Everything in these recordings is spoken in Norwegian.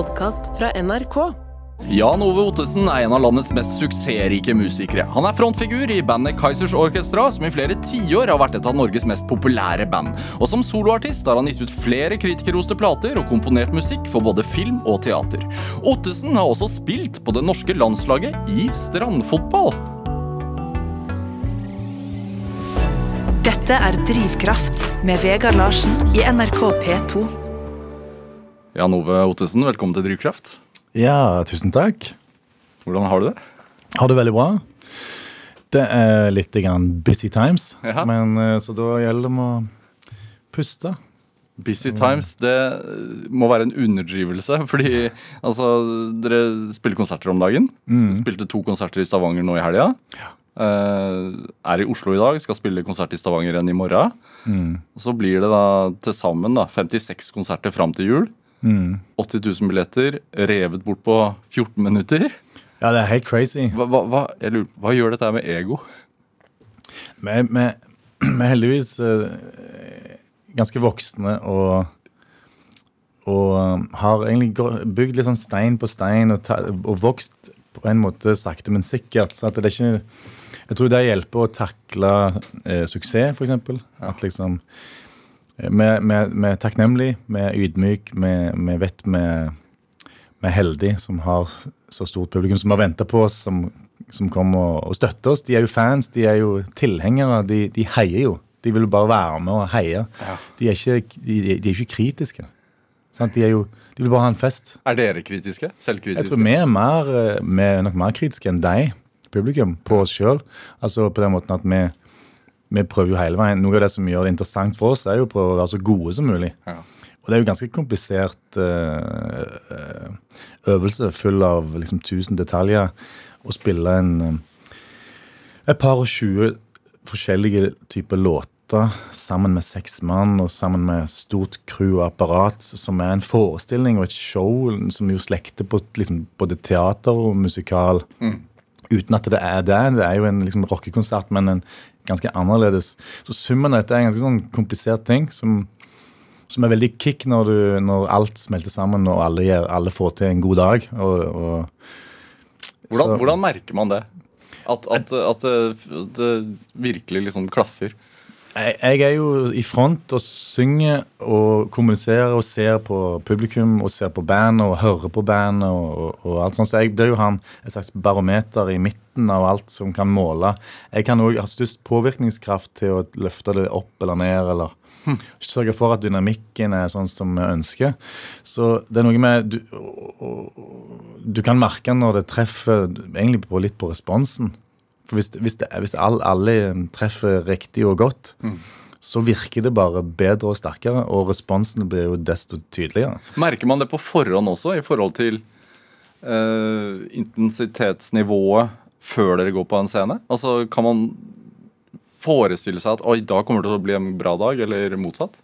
podkast fra NRK. Jan Ove Ottesen er en av landets mest suksessrike musikere. Han er frontfigur i bandet Kaizers Orchestra, som i flere tiår har vært et av Norges mest populære band. Og som soloartist har han gitt ut flere kritikerroste plater og komponert musikk for både film og teater. Ottesen har også spilt på det norske landslaget i strandfotball. Dette er Drivkraft med Vegard Larsen i NRK P2. Jan Ove Ottesen, velkommen til Drivkraft. Ja, tusen takk. Hvordan har du det? Har det veldig bra. Det er litt busy times, Ja. men eh, så da gjelder det å puste. Busy Times, det må være en underdrivelse. Fordi altså, dere spiller konserter om dagen. Spilte to konserter i Stavanger nå i helga. Eh, er i Oslo i dag, skal spille konsert i Stavanger igjen i morgen. Og så blir det da til sammen 56 konserter fram til jul. 80 000 billetter, revet bort på 14 minutter. Ja, det er helt crazy. Hva, hva, hva, lurer, hva gjør dette med ego? Vi er heldigvis eh, ganske voksne og og um, har egentlig bygd litt sånn stein på stein og, ta, og vokst på en måte sakte, men sikkert. Så det er ikke Jeg tror det hjelper å takle eh, suksess, f.eks. At liksom Vi er takknemlige, vi er ydmyke, vi vet vi er heldige som har så stort publikum som har venta på oss, som, som kommer og, og støtter oss. De er jo fans, de er jo tilhengere. De, de heier jo. De vil jo bare være med og heie. De, er ikke, de, de er ikke kritiske. Sant? De, er jo, de vil bare ha en fest. Er dere kritiske? Selvkritiske? Jeg tror vi er, mer, eh, vi er nok mer kritiske enn deg, publikum, på oss sjøl. Altså på den måten at vi, vi prøver jo hele veien. Noe av det som gjør det interessant for oss, er jo å prøve å være så gode som mulig. Ja. Og det er jo ganske komplisert eh, øvelse full av liksom tusen detaljer. Å spille en eh, et par og tjue forskjellige typer låter sammen med seks mann og sammen med stort crew og apparat, som er en forestilling og et show som jo slekter på liksom, både teater og musikal. Uten at det er det. Det er jo en liksom, rockekonsert, men en ganske annerledes. Så summen av dette er en ganske sånn komplisert ting som som er veldig kick når, du, når alt smelter sammen og alle, alle får til en god dag. Og, og, Hvordan, hvordan merker man det? At, at, at det, det virkelig liksom klaffer? Jeg, jeg er jo i front og synger og kommuniserer og ser på publikum og ser på band og hører på band og, og, og alt sånt. Så jeg blir jo han et slags barometer i midten av alt som kan måle. Jeg kan òg ha størst påvirkningskraft til å løfte det opp eller ned eller sørge for at dynamikken er sånn som vi ønsker. Så det er noe med du, og- du kan merke når det treffer egentlig på, litt på responsen. For hvis, hvis, det, hvis all, alle treffer riktig og godt, så virker det bare bedre og sterkere, og responsen blir jo desto tydeligere. Merker man det på forhånd også, i forhold til uh, intensitetsnivået før dere går på en scene? Altså, Kan man forestille seg at oi, da kommer det til å bli en bra dag, eller motsatt?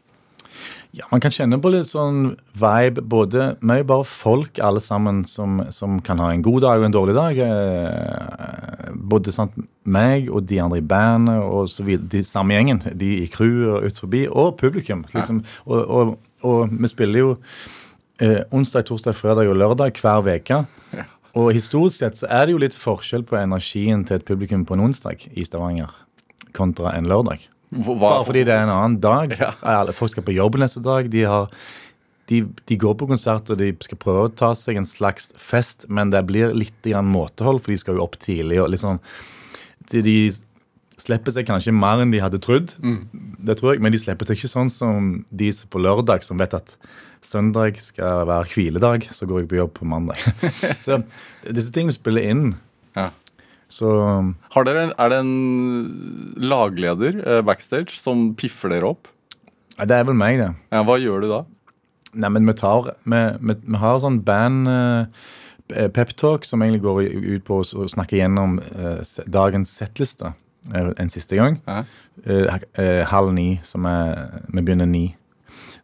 Ja, Man kan kjenne på litt sånn vibe. både, jo bare folk alle sammen som, som kan ha en god dag og en dårlig dag. Eh, både sant, meg og de andre i bandet og så videre, de samme gjengen. De i crewet og ut forbi, og publikum. liksom. Og, og, og vi spiller jo eh, onsdag, torsdag, fredag og lørdag hver uke. Og historisk sett så er det jo litt forskjell på energien til et publikum på en onsdag i Stavanger kontra en lørdag. Hva, Bare fordi det er en annen dag. Ja. Folk skal på jobb neste dag. De, har, de, de går på konsert og de skal prøve å ta seg en slags fest, men det blir litt grann måtehold, for de skal jo opp tidlig. og liksom, de, slipper seg kanskje mer enn de hadde trodd, det tror jeg, men de slipper seg ikke sånn som de som på lørdag, som vet at søndag skal være hviledag, så går jeg på jobb på mandag. så disse tingene spiller inn. Ja. Så Har dere, Er det en lagleder eh, backstage som piffer dere opp? det er vel meg, det. Ja, hva gjør du da? Nei, men vi tar Vi, vi, vi har sånn band uh, peptalk som egentlig går ut på å snakke gjennom uh, dagens settliste uh, en siste gang. Ja. Eh, eh, halv ni, som er Vi begynner ni.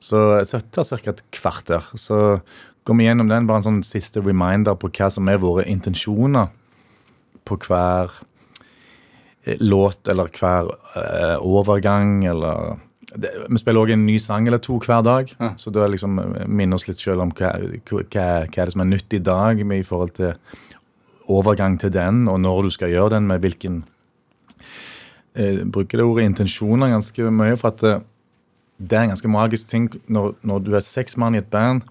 Så så det tar ca. et kvarter. Så går vi gjennom den, bare en sånn siste reminder på hva som er våre intensjoner på hver eh, låt eller hver eh, overgang eller det, Vi spiller òg en ny sang eller to hver dag. Så da liksom minner oss litt sjøl om hva, hva, hva er det som er nytt i dag med i forhold til overgang til den, og når du skal gjøre den, med hvilken eh, Bruker det ordet intensjoner ganske mye, for at eh, det er en ganske magisk ting når, når du er seks mann i et band,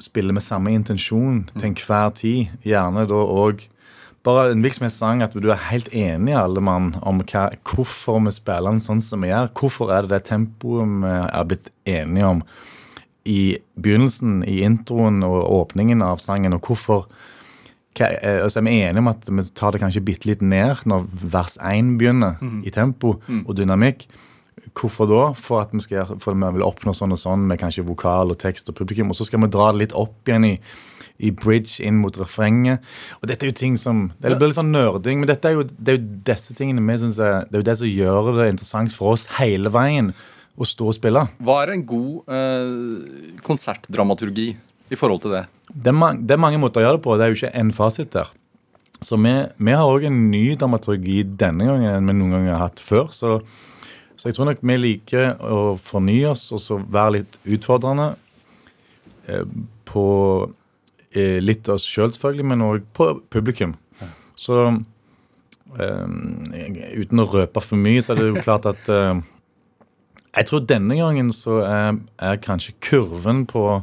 spiller med samme intensjon til enhver tid, gjerne da òg bare en virksomhetssang at du er helt enig alle mann om hva, hvorfor vi spiller den sånn som vi gjør. Hvorfor er det det tempoet vi er blitt enige om i begynnelsen, i introen og åpningen av sangen, og hvorfor hva, eh, altså er vi enige om at vi tar det kanskje bitte litt ned når vers 1 begynner, i tempo og dynamikk. Hvorfor da? For at vi, skal, for at vi vil oppnå sånn og sånn med kanskje vokal og tekst og publikum. Og så skal vi dra det litt opp igjen i, i bridge inn mot refrenget. Og dette er jo ting som Det blir litt sånn nerding, men dette er jo, det er jo disse tingene vi synes er, det er jo det som gjør det interessant for oss hele veien å stå og spille. Hva er en god eh, konsertdramaturgi i forhold til det? Det er, man, det er mange måter å gjøre det på. Det er jo ikke én fasit der. Så vi, vi har òg en ny dramaturgi denne gangen enn vi noen gang har hatt før. Så, så jeg tror nok vi liker å fornye oss og så være litt utfordrende eh, på eh, litt oss sjøl, selvfølgelig, men òg på publikum. Så um, uten å røpe for mye, så er det jo klart at uh, Jeg tror denne gangen så er, er kanskje kurven på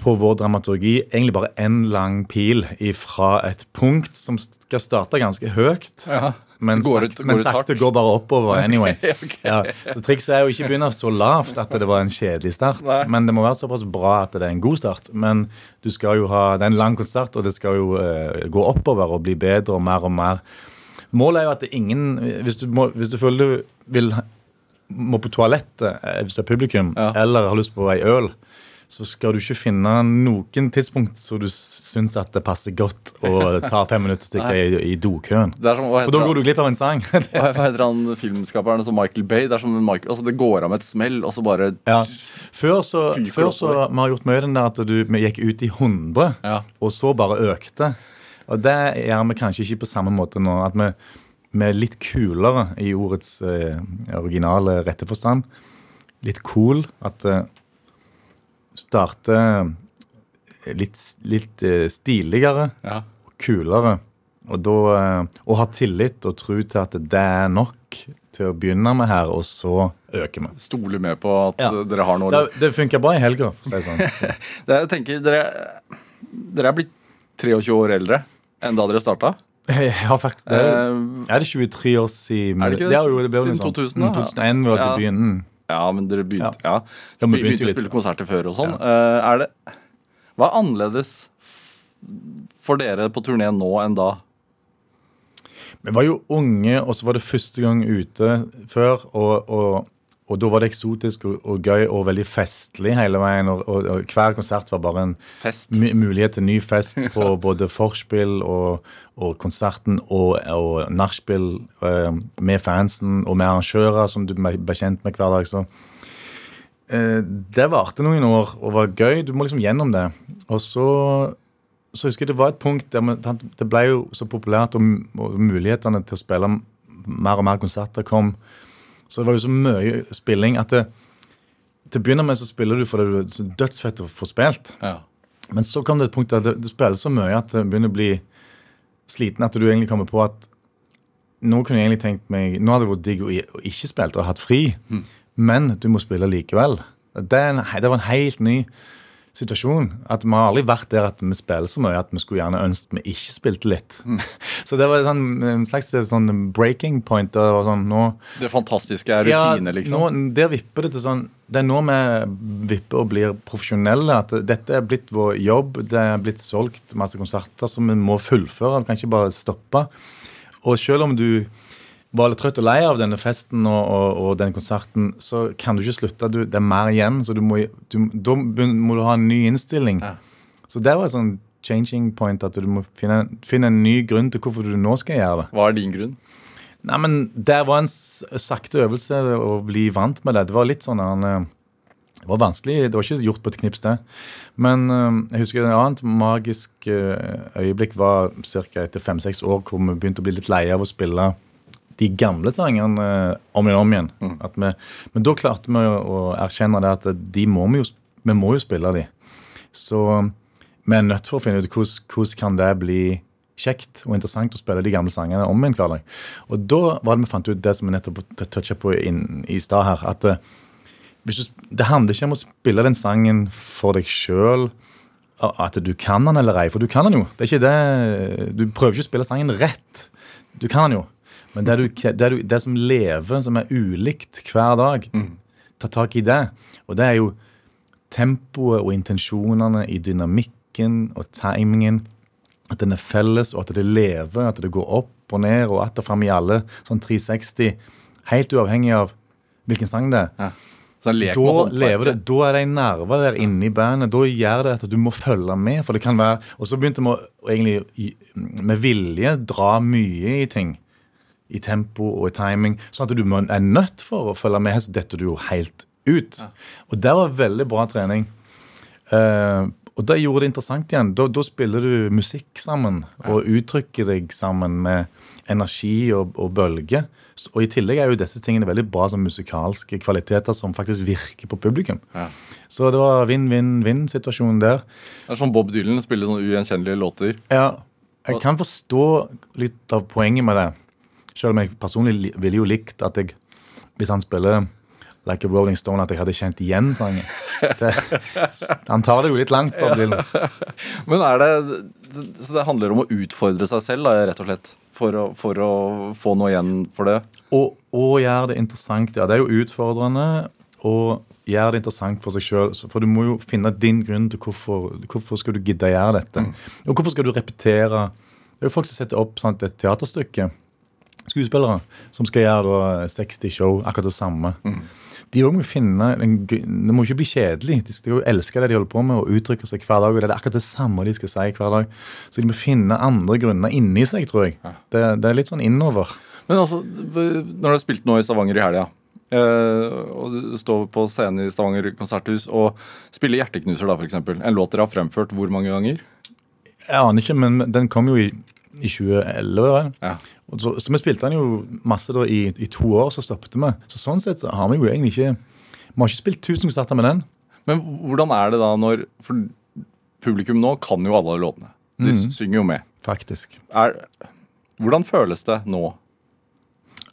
på vår dramaturgi egentlig bare en lang pil fra et punkt som skal starte ganske høyt. Ja. Men, Går sakte, ut- men går sakte går bare oppover anyway. okay. ja, så trikset er jo ikke begynne så lavt at det var en kjedelig start. Nei. Men det må være såpass bra at det er en god start. Men du skal jo ha, det er en lang konsert, og det skal jo uh, gå oppover og bli bedre og mer og mer. Målet er jo at det er ingen Hvis du, må, hvis du føler du vil må på toalettet eh, hvis du er publikum, Ja. eller har lyst på ei øl, så skal du ikke finne noen tidspunkt så du syns at det passer godt å ta fem minutter og stikke i, i dokøen. Som, For da går du glipp av en sang. hva heter han filmskaperen som Michael Bay? Det som Michael, altså det går av med et smell, og så bare Ja. Før så, før så. Vi har gjort mye den der at du, vi gikk ut i 100, Ja. og så bare økte. Og det gjør vi kanskje ikke på samme måte nå. At vi, vi er litt kulere i ordets eh, originale rette forstand. Litt cool. At det starter litt, litt eh, stiligere ja. og kulere. Og da eh, å ha tillit og tro til at det er nok til å begynne med her, og så øker vi. stoler med på at Ja. dere har noe Det, det funker bra i helga, for å si det sånn. det, Jeg tenker, dere, dere er blitt 23 år eldre enn da dere starta. Ja, faktisk. Det er, Eh, er det 23 år siden Er det ikke det? er jo- det Siden liksom- 2000 da? Mm, 2001 var Ja. debuten. Ja, men dere begynte ja. Ja, vi begynte å spille konserter før og sånn. Eh, er det Hva er annerledes for dere på turné nå enn da? Vi var jo unge, og så var det første gang ute før. Og, og, og da var det eksotisk og, og gøy og veldig festlig hele veien. Og, og, og hver konsert var bare en mulighet til ny fest på både forspill og, konserten og, og nachspiel eh, med fansen og med arrangører som du ble kjent med hver dag. Så eh, det varte noen år og var gøy. Du må liksom gjennom det. Og så, så husker jeg det var et punkt der man, det ble jo så populært, og, og mulighetene til å spille mer og mer konserter kom. Så det var jo så mye spilling at det, til å begynne med så spiller du fordi du er dødsfett å få spilt. Ja. Men så kom det et punkt der du, det spiller så mye at det begynner å bli sliten at du egentlig kommer på at nå kunne jeg egentlig tenkt meg, nå hadde det vært digg å ikke spilt og hatt fri, men du må spille likevel. Det, en, det var en helt ny situasjon. At Vi har aldri vært der at vi spiller så mye at vi skulle gjerne ønsket vi ikke spilte litt. så det var sånn, en slags sånn breaking point. Det var sånn, nå, Det fantastiske er rutine, liksom. nå, der vipper det til sånn Det er nå vi vipper og blir profesjonelle. At dette er blitt vår jobb. Det er blitt solgt masse konserter som vi må fullføre. Vi kan ikke bare stoppe. Og selv om du var litt trøtt og lei av denne festen og, og, og den konserten, så kan du ikke slutte. Du, det er mer igjen. Så du må, du, da må du ha en ny innstilling. Ja. Så det var et sånn changing point. At du må finne, finne en ny grunn til hvorfor du nå skal gjøre det. Hva er din grunn? Nei, men Det var en sakte øvelse å bli vant med det. Det var litt sånn eh, Det var vanskelig. Det var ikke gjort på et knips, det. Men eh, jeg husker et annet magisk eh, øyeblikk var ca. etter fem-seks år hvor vi begynte å bli litt leie av å spille de gamle sangene om igjen og om igjen. At vi, men da klarte vi å, erkjenne det at de må vi, jo, vi må jo spille de. Så vi er nødt for å finne ut hvordan, hvordan kan det bli kjekt og interessant å spille de gamle sangene om igjen hver dag. Og da var det vi fant ut det som vi nettopp toucha på inn, i stad her. at eh, du, Det handler ikke om å spille den sangen for deg sjøl, at du kan den eller ei, for du kan den jo. Det er ikke det, Du prøver ikke å spille sangen rett. Du kan den jo. Men det, du, det, du, det som lever, som er ulikt hver dag, ta tak i det. Og det er jo tempoet og intensjonene i dynamikken og timingen. At den er felles, og at det lever, at det går opp og ned og att og fram i alle sånn 360. Helt uavhengig av hvilken sang det er. Ja. Da lever det, da er det en nerve der inne i bandet. Da gjør det at du må følge med. for det kan være, Og så begynte vi å egentlig med vilje dra mye i ting. I tempo og i timing. Sånn at du er nødt for å følge med. Så detter du jo helt ut. Og det var veldig bra trening. Uh, og det gjorde det interessant igjen. Da, da spiller du musikk sammen og uttrykker deg sammen med energi og, og bølge. Og i tillegg er jo disse tingene veldig bra som musikalske kvaliteter som faktisk virker på publikum. Ja. Så det var vinn-vinn-vinn-situasjonen der. Det er som Bob Dylan spiller sånne ugjenkjennelige låter. Ja, jeg kan forstå litt av poenget med det. Selv om jeg personlig ville jo likt at jeg, hvis han spiller Like a Rolling Stone, at jeg hadde kjent igjen sangen. Det, han tar det jo litt langt, Bob Dylan. Men er det Så det handler om å utfordre seg selv, da, rett og slett? For å, for å få noe igjen for det? Og, og gjøre det interessant. Ja, det er jo utfordrende å gjøre det interessant for seg sjøl. For du må jo finne din grunn til hvorfor, hvorfor skal du gidde å gjøre dette. Og hvorfor skal du repetere? Det er jo folk som setter opp sant, et teaterstykke. Skuespillere som skal gjøre da 60 show, akkurat det samme. De også må finne Det må ikke bli kjedelig. De skal jo elske det de holder på med, og uttrykke seg hver dag. og Det er akkurat det samme de skal si hver dag. Så de må finne andre grunner inni seg, tror jeg. Det, det er litt sånn innover. Men altså, når du har spilt nå i Stavanger i helga, eh, og du står på scenen i Stavanger konserthus og spiller 'Hjerteknuser', da, f.eks. En låt dere har fremført hvor mange ganger? Jeg aner ikke, men den kom jo i, i 2011. Ja. Så, så vi spilte den jo masse da i, i to år, så stoppet vi. Så sånn sett så har vi jo egentlig ikke Vi har ikke spilt 1000 konserter med den. Men hvordan er det da når For publikum nå kan jo alle låtene. De synger jo med. Faktisk. Er, hvordan føles det nå?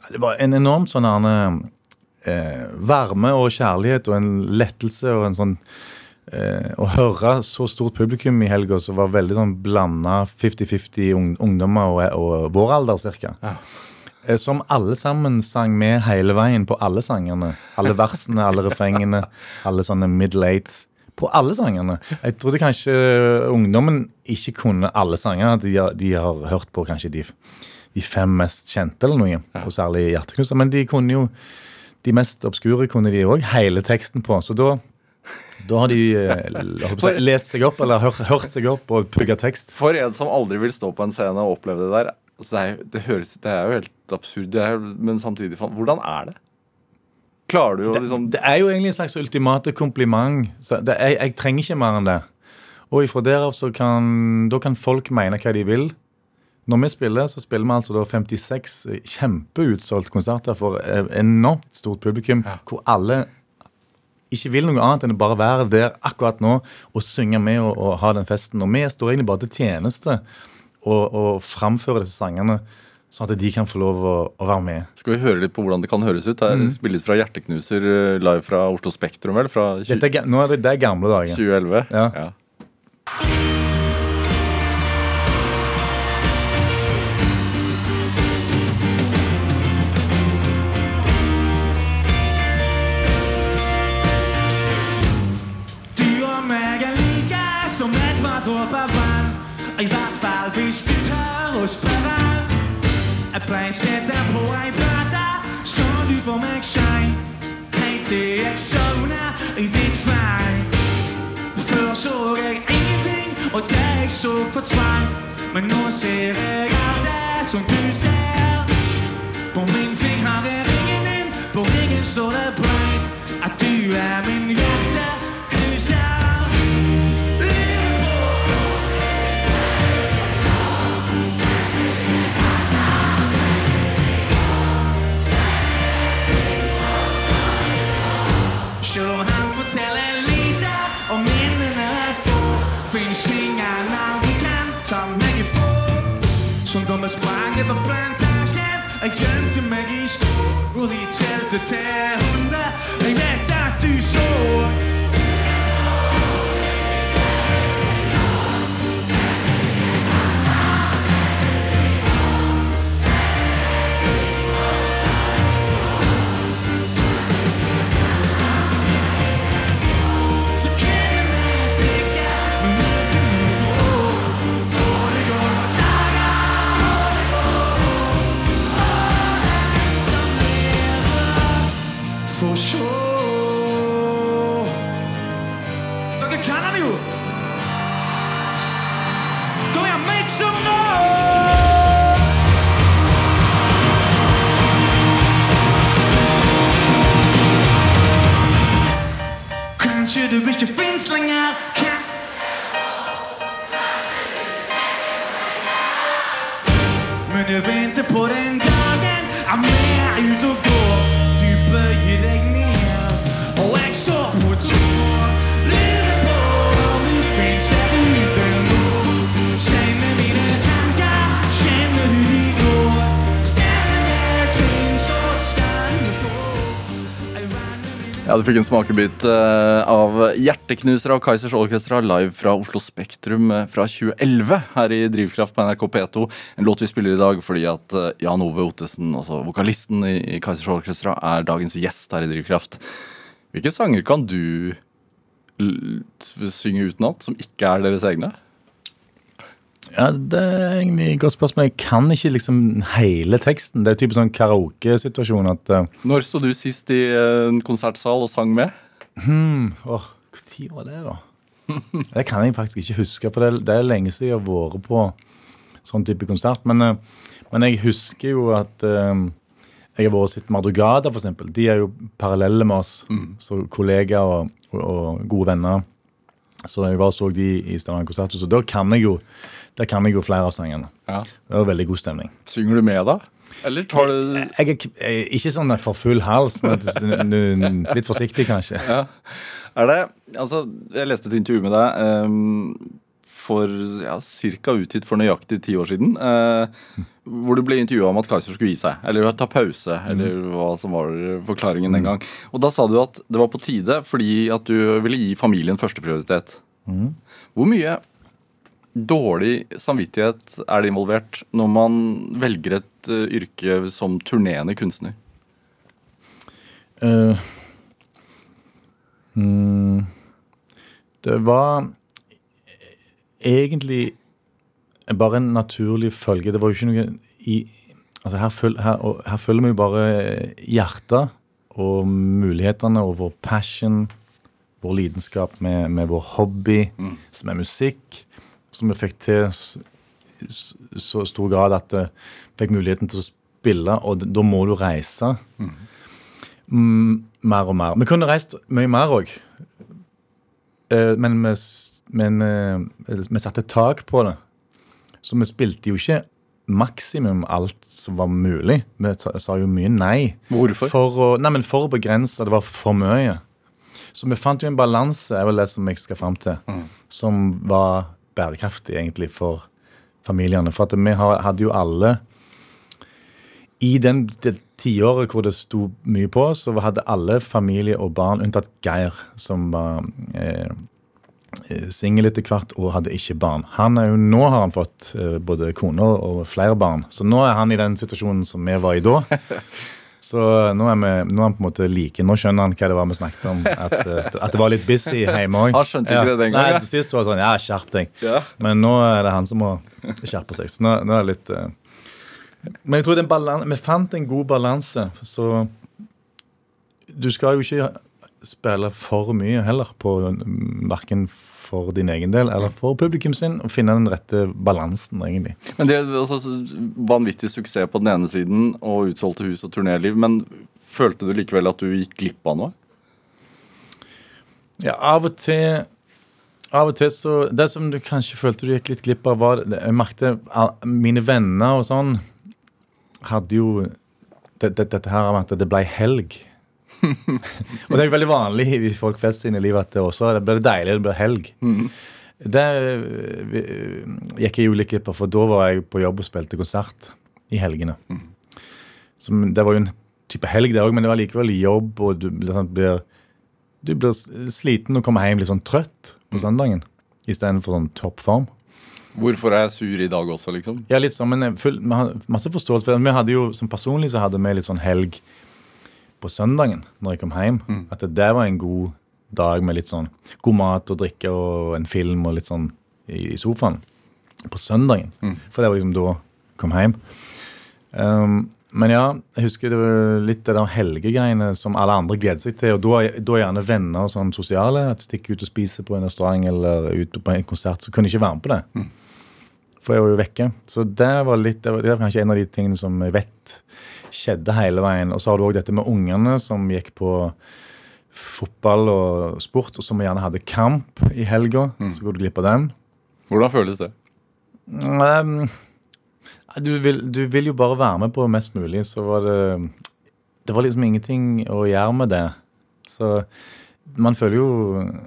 Det var en enormt sånn her, eh, varme og kjærlighet og en lettelse og en sånn eh, Å høre så stort publikum i helga som var veldig sånn blanda 50-50 ung, ungdommer og, og vår alder cirka. Ja. Eh, Som alle sammen sang med hele veien på alle sangene. Alle versene, alle refrengene, alle sånne middle eights. På alle sangene. Jeg trodde kanskje ungdommen ikke kunne alle sanger. De, har- de har hørt på kanskje de, de fem mest kjente, eller noe. Og særlig Hjerteknuser. Men de kunne jo de mest obskure kunne de òg hele teksten på. Så da, da har de eh, si, lest seg opp, eller hør, hørt seg opp og pugga tekst. For en som aldri vil stå på en scene og oppleve det der altså det, er, det, høres, det er jo helt absurd, det er, men samtidig Hvordan er det? Klarer du å liksom Det er jo egentlig en slags ultimate kompliment. Så det, jeg, jeg trenger ikke mer enn det. Og ifra derav så kan, da kan folk mene hva de vil. Når vi spiller, så spiller vi altså da 56 kjempeutsolgte konserter for enormt stort publikum, Ja. hvor alle ikke vil noe annet enn å bare være der akkurat nå og synge med og, og ha den festen. Og vi står egentlig bare til tjeneste og, og framfører disse sangene, sånn at de kan få lov å, å være med. Skal vi høre litt på hvordan det kan høres ut? Det er spillet fra Hjerteknuser eh, live fra Oslo Spektrum, vel? Fra 20, Dette er, nå er det, det er gamle dager. 2011? Ja. Du I hvert fall hvis du tør å spørre. Jeg pleier sette på ei plate, så du får meg shine. Helt til jeg sovner i ditt fang. Før så jeg ingenting, og det jeg så forsvant. Men nå ser jeg alt det som du ser. På min finger er ringen din, på ringen står det breit at du er min hjerteknuser. to 10. Kanskje du ikke fins lenger. Kan Men jeg venter på den dagen jeg er ute og går. Du bøyer deg ned, og jeg står på tur. Ja, Du fikk en smakebit eh, av 'Hjerteknuser' av Kaizers Orkestra live fra Oslo Spektrum eh, fra 2011 her i Drivkraft på NRK P2. En låt vi spiller i dag fordi at eh, Jan Ove Ottesen, altså vokalisten i, Kaizers Orkestra, er dagens gjest her i Drivkraft. Hvilke sanger kan du synge utenat, som ikke er deres egne? Ja, Det er egentlig et godt spørsmål. Jeg kan ikke liksom hele teksten. Det er typisk sånn karaokesituasjon at uh, Når sto du sist i eh, en konsertsal og sang med? Åh, Når var det, da? Det kan jeg faktisk ikke huske, for det, det er lenge siden jeg har vært på sånn type konsert. Men, uh, men jeg husker jo at uh, jeg har vært og sett Mardugada, eksempel. De er jo parallelle med oss, så kollegaer og, og, og gode venner. Så jeg var og så de i Stavanger konserthus, og da kan jeg jo der kan jeg jo flere av sangene. Ja. Det var veldig god stemning. Synger du med, da? Eller tar du Jeg er k- jeg er ikke sånn for full hals, men litt forsiktig, kanskje. Ja. Er det Altså, jeg leste et intervju med deg ehm, for ja, ca. utgitt for nøyaktig ti år siden. eh, hvor du ble intervjua om at Kaiser skulle gi seg, eller ta pause, eller hva som var forklaringen den gang. Og da sa du at det var på tide fordi at du ville gi familien førsteprioritet. Hvor mye dårlig samvittighet er det involvert når man velger et eh, yrke som turnerende kunstner? Uh, mm, det var egentlig bare en naturlig følge. Det var jo ikke noe i Altså her, føl, her, her følger vi jo bare hjertet og mulighetene og vår passion, vår lidenskap med, med vår hobby, som er musikk, som vi fikk til i så stor grad at vi fikk muligheten til å spille, og da må du reise mm, mer og mer. Vi kunne reist mye mer òg. men vi, men eh, vi satte tak på det. Så vi spilte jo ikke maksimum alt som var mulig. Vi sa jo mye nei. Hvorfor? For å, nei, men for å begrense. Det var for mye. Så vi fant jo en balanse, er vel det som jeg skal fram til, som var bærekraftig egentlig for familiene. For at vi hadde jo alle I den, det tiåret hvor det sto mye på, så hadde alle familie og barn, unntatt Geir, som var eh, singel etter hvert og hadde ikke barn. Han er jo, Nå har han fått eh, både kone og flere barn, så nå er han i den situasjonen som vi var i da. Så nå er, vi, nå er han på en måte like. Nå skjønner han hva det var vi snakket om. At, at det var litt busy hjemme òg. Han skjønte ikke det den gangen, ja. Nei, Sist var det sånn Ja, skjerp deg. Ja. Men nå er det han som må skjerpe seg. Så nå, nå er det litt uh... Men jeg tror den balan vi fant en god balanse, så Du skal jo ikke spille for mye heller, på verken for din egen del eller for publikum sin, og finne den rette balansen, egentlig. Men det er altså Vanvittig suksess på den ene siden og utsolgte hus og turnéliv. Men følte du likevel at du gikk glipp av noe? Ja, av og til Av og til så Det som du kanskje følte du gikk litt glipp av, var Jeg merkte mine venner og sånn hadde jo det, det, dette her med at det ble helg. Og det er jo veldig vanlig i folk flest sine liv at det også det ble deilig, det ble helg. Det eh, vi, eh, gikk jeg juleklipper for da var jeg på jobb og spilte konsert i helgene. Som, det var jo en type helg, det òg, men det var likevel jobb, og du liksom, blir, du blir sliten og kommer hjem litt sånn trøtt på søndagen istedenfor sånn toppform. Hvorfor er jeg sur i dag også, liksom? Ja, litt sånn, men full, masse forståelse for det. Vi hadde jo, som Personlig så hadde vi litt sånn helg på søndagen når jeg kom hjem. At det, var en god dag med litt sånn god mat og drikke og en film og litt sånn i, i sofaen. På søndagen. For det var liksom da jeg kom hjem. Um, men ja, jeg husker det var litt det der helgegreiene som alle andre gleder seg til. Og da, da er gjerne venner og sånn sosiale. At stikke ut og spise på en restaurant eller ut på en konsert. Så kunne jeg ikke være med på det. For jeg var jo vekke. Så det var litt, det var, det var kanskje en av de tingene som jeg vet skjedde hele veien. Og så har du òg dette med ungene som gikk på fotball og sport, og som gjerne hadde kamp i helga. Så går du glipp av dem. Hvordan føles det? Um, du, vil, du vil jo bare være med på mest mulig, så var det Det var liksom ingenting å gjøre med det. Så man føler jo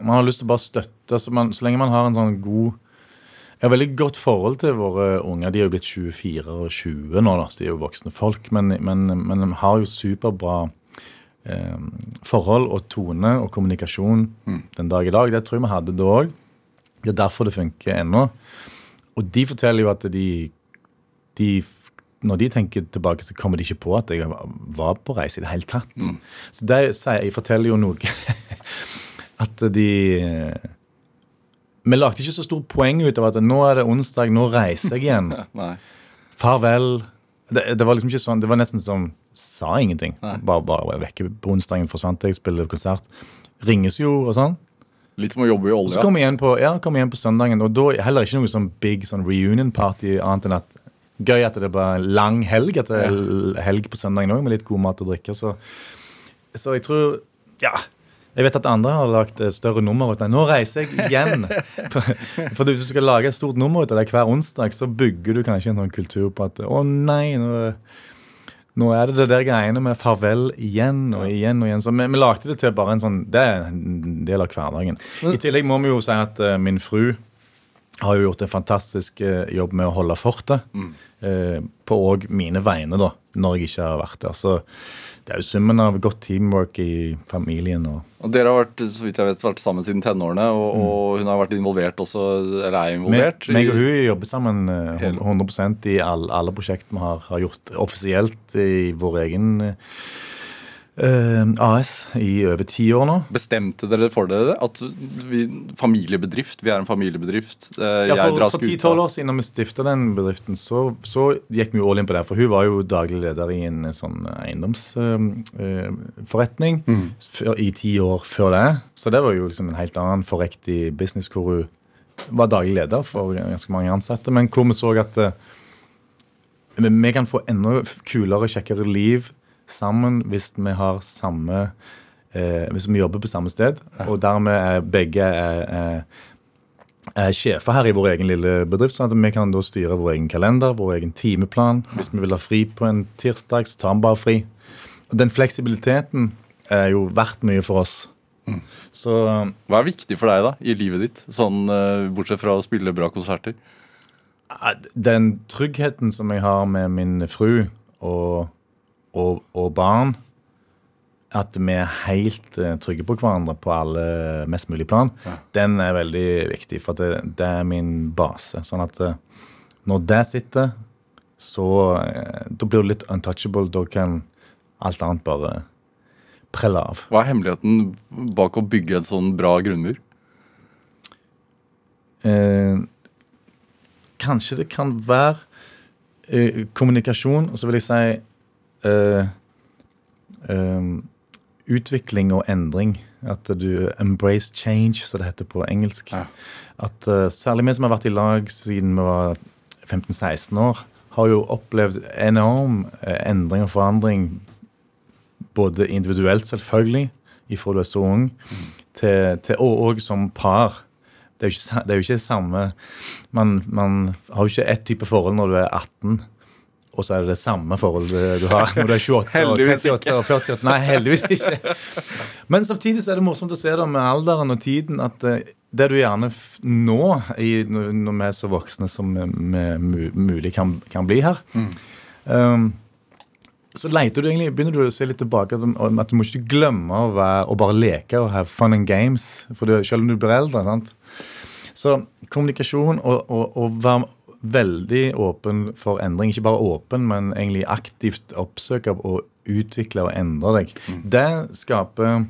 Man har lyst til å bare støtte. Så, man, så lenge man har en sånn god Jeg har veldig godt forhold til våre unger. De er jo blitt 24 og 20 nå, da, så de er jo voksne folk. Men, men, men de har jo superbra eh, forhold og tone og kommunikasjon den dag i dag. Det tror jeg vi hadde da òg. Det er derfor det funker ennå. Og de forteller jo at de, de Når de tenker tilbake, så kommer de ikke på at jeg var på reise i det hele tatt. Så det sier, jeg forteller jo noe At de Vi lagde ikke så stort poeng ut av at nå er det onsdag, nå reiser jeg igjen. Farvel. Det, det var liksom ikke sånn, det var nesten som sa ingenting. Bare, bare var vekke på onsdagen, forsvant jeg, spiller konsert. Ringes jo og sånn. Litt som å jobbe i olja. så kom jeg igjen på, ja, kom igjen på søndagen, og da heller ikke noe sånn big sånn reunion party, annet enn at gøy at det er bare en lang helg, at det er helg på søndagen òg, med litt god mat og drikke. Så, så jeg tror Ja. Jeg vet at andre har lagt større nummer ut av. Nå reiser jeg igjen. For hvis du skal lage et stort nummer ut av det hver onsdag, så bygger du kanskje en sånn kultur på at å nei, nå, nå er det det der greiene med farvel igjen og igjen og igjen. Så vi, vi lagde det til bare en sånn Det er en del av hverdagen. I tillegg må vi jo si at uh, min fru har jo gjort en fantastisk eh, jobb med å holde fortet. eh, på òg mine vegne, da, når jeg ikke har vært der. Så det er jo summen av godt teamwork i familien. og Og dere har vært så vidt jeg vet, vært sammen siden tenårene, og, og hun har vært involvert også, eller er involvert. meg, meg og hun jobber sammen eh, Hele- 100 i alle, alle prosjekter vi har, har gjort offisielt i vår egen eh, AS i over ti år nå. Bestemte dere for dere det? At vi, familiebedrift, vi er en familiebedrift. Uh, Ja, for, ti-tolv 10-12 år siden da vi stifta den bedriften, så, så gikk vi jo all in på det. For hun var jo daglig leder i en sånn eiendomsforretning i ti år før det. Så det var jo liksom en helt annen forrektig business hvor hun var daglig leder for ganske mange ansatte. Men hvor vi så at eh, vi vi kan få enda kulere, kjekkere liv sammen hvis vi har samme eh, Hvis vi jobber på samme sted, og dermed er begge er, er, er sjefer her i vår egen lille bedrift. sånn at vi kan da styre vår egen kalender, vår egen timeplan. Hvis vi vil ha fri på en tirsdag, så tar vi bare fri. Og den fleksibiliteten er jo verdt mye for oss. Så Hva er viktig for deg da, i livet ditt, sånn eh, bortsett fra å spille bra konserter? eh, den tryggheten som jeg har med min fru og, og, og barn, at vi er helt eh, trygge på hverandre på alle mest mulig plan, den er veldig viktig. For det, det er min base. Sånn at eh, når det sitter, så eh, Da blir du litt untouchable. Da kan alt annet bare prelle av. Hva er hemmeligheten bak å bygge en sånn bra grunnmur? Eh, kanskje det kan være eh, kommunikasjon, og så vil jeg si eh, utvikling og endring. At du embrace change, som det heter på engelsk. Ja. At uh, Særlig vi som har vært i lag siden vi var 15-16 år, har jo opplevd enorm endring og forandring. Både individuelt, selvfølgelig, ifra du er så ung, til, til og, og som par. Det er jo ikke, det er jo ikke samme man, man har jo ikke ett type forhold når du er 18, og så er det det samme forholdet du har når du er 28 og 38 og 48. Nei, heldigvis ikke. Men samtidig så er det morsomt å se det med alderen og tiden at eh, det du gjerne nå, når vi er så voksne som vi mulig kan, kan bli her um, Så leter du egentlig, begynner du å se litt tilbake at, at du må ikke glemme å, være, å bare leke og have fun and games. For du, selv om du blir eldre. sant? Så kommunikasjon og, og, og være veldig åpen for endring. Ikke bare åpen, men egentlig aktivt oppsøke og utvikle og endre deg. Det skaper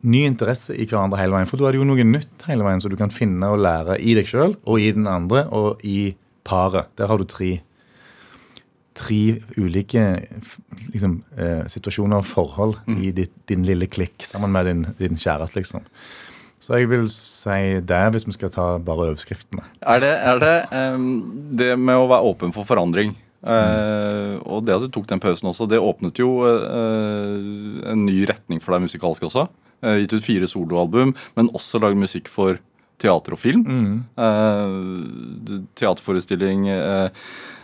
ny interesse i hverandre hele veien. For da er det jo noe nytt hele veien som du kan finne og lære i deg sjøl og i den andre og i paret. Der har du tre tre ulike liksom, eh, situasjoner og forhold i ditt, din lille klikk sammen med din, din kjæreste, liksom. Så jeg vil si det, hvis vi skal ta bare overskriftene. Er det, er det um, det med å være åpen for forandring Uh, Og det at du tok den pausen også, det åpnet jo uh, en ny retning for deg musikalsk også. Uh, gitt ut fire soloalbum, men også lagd musikk for teater og film. Mm. teaterforestilling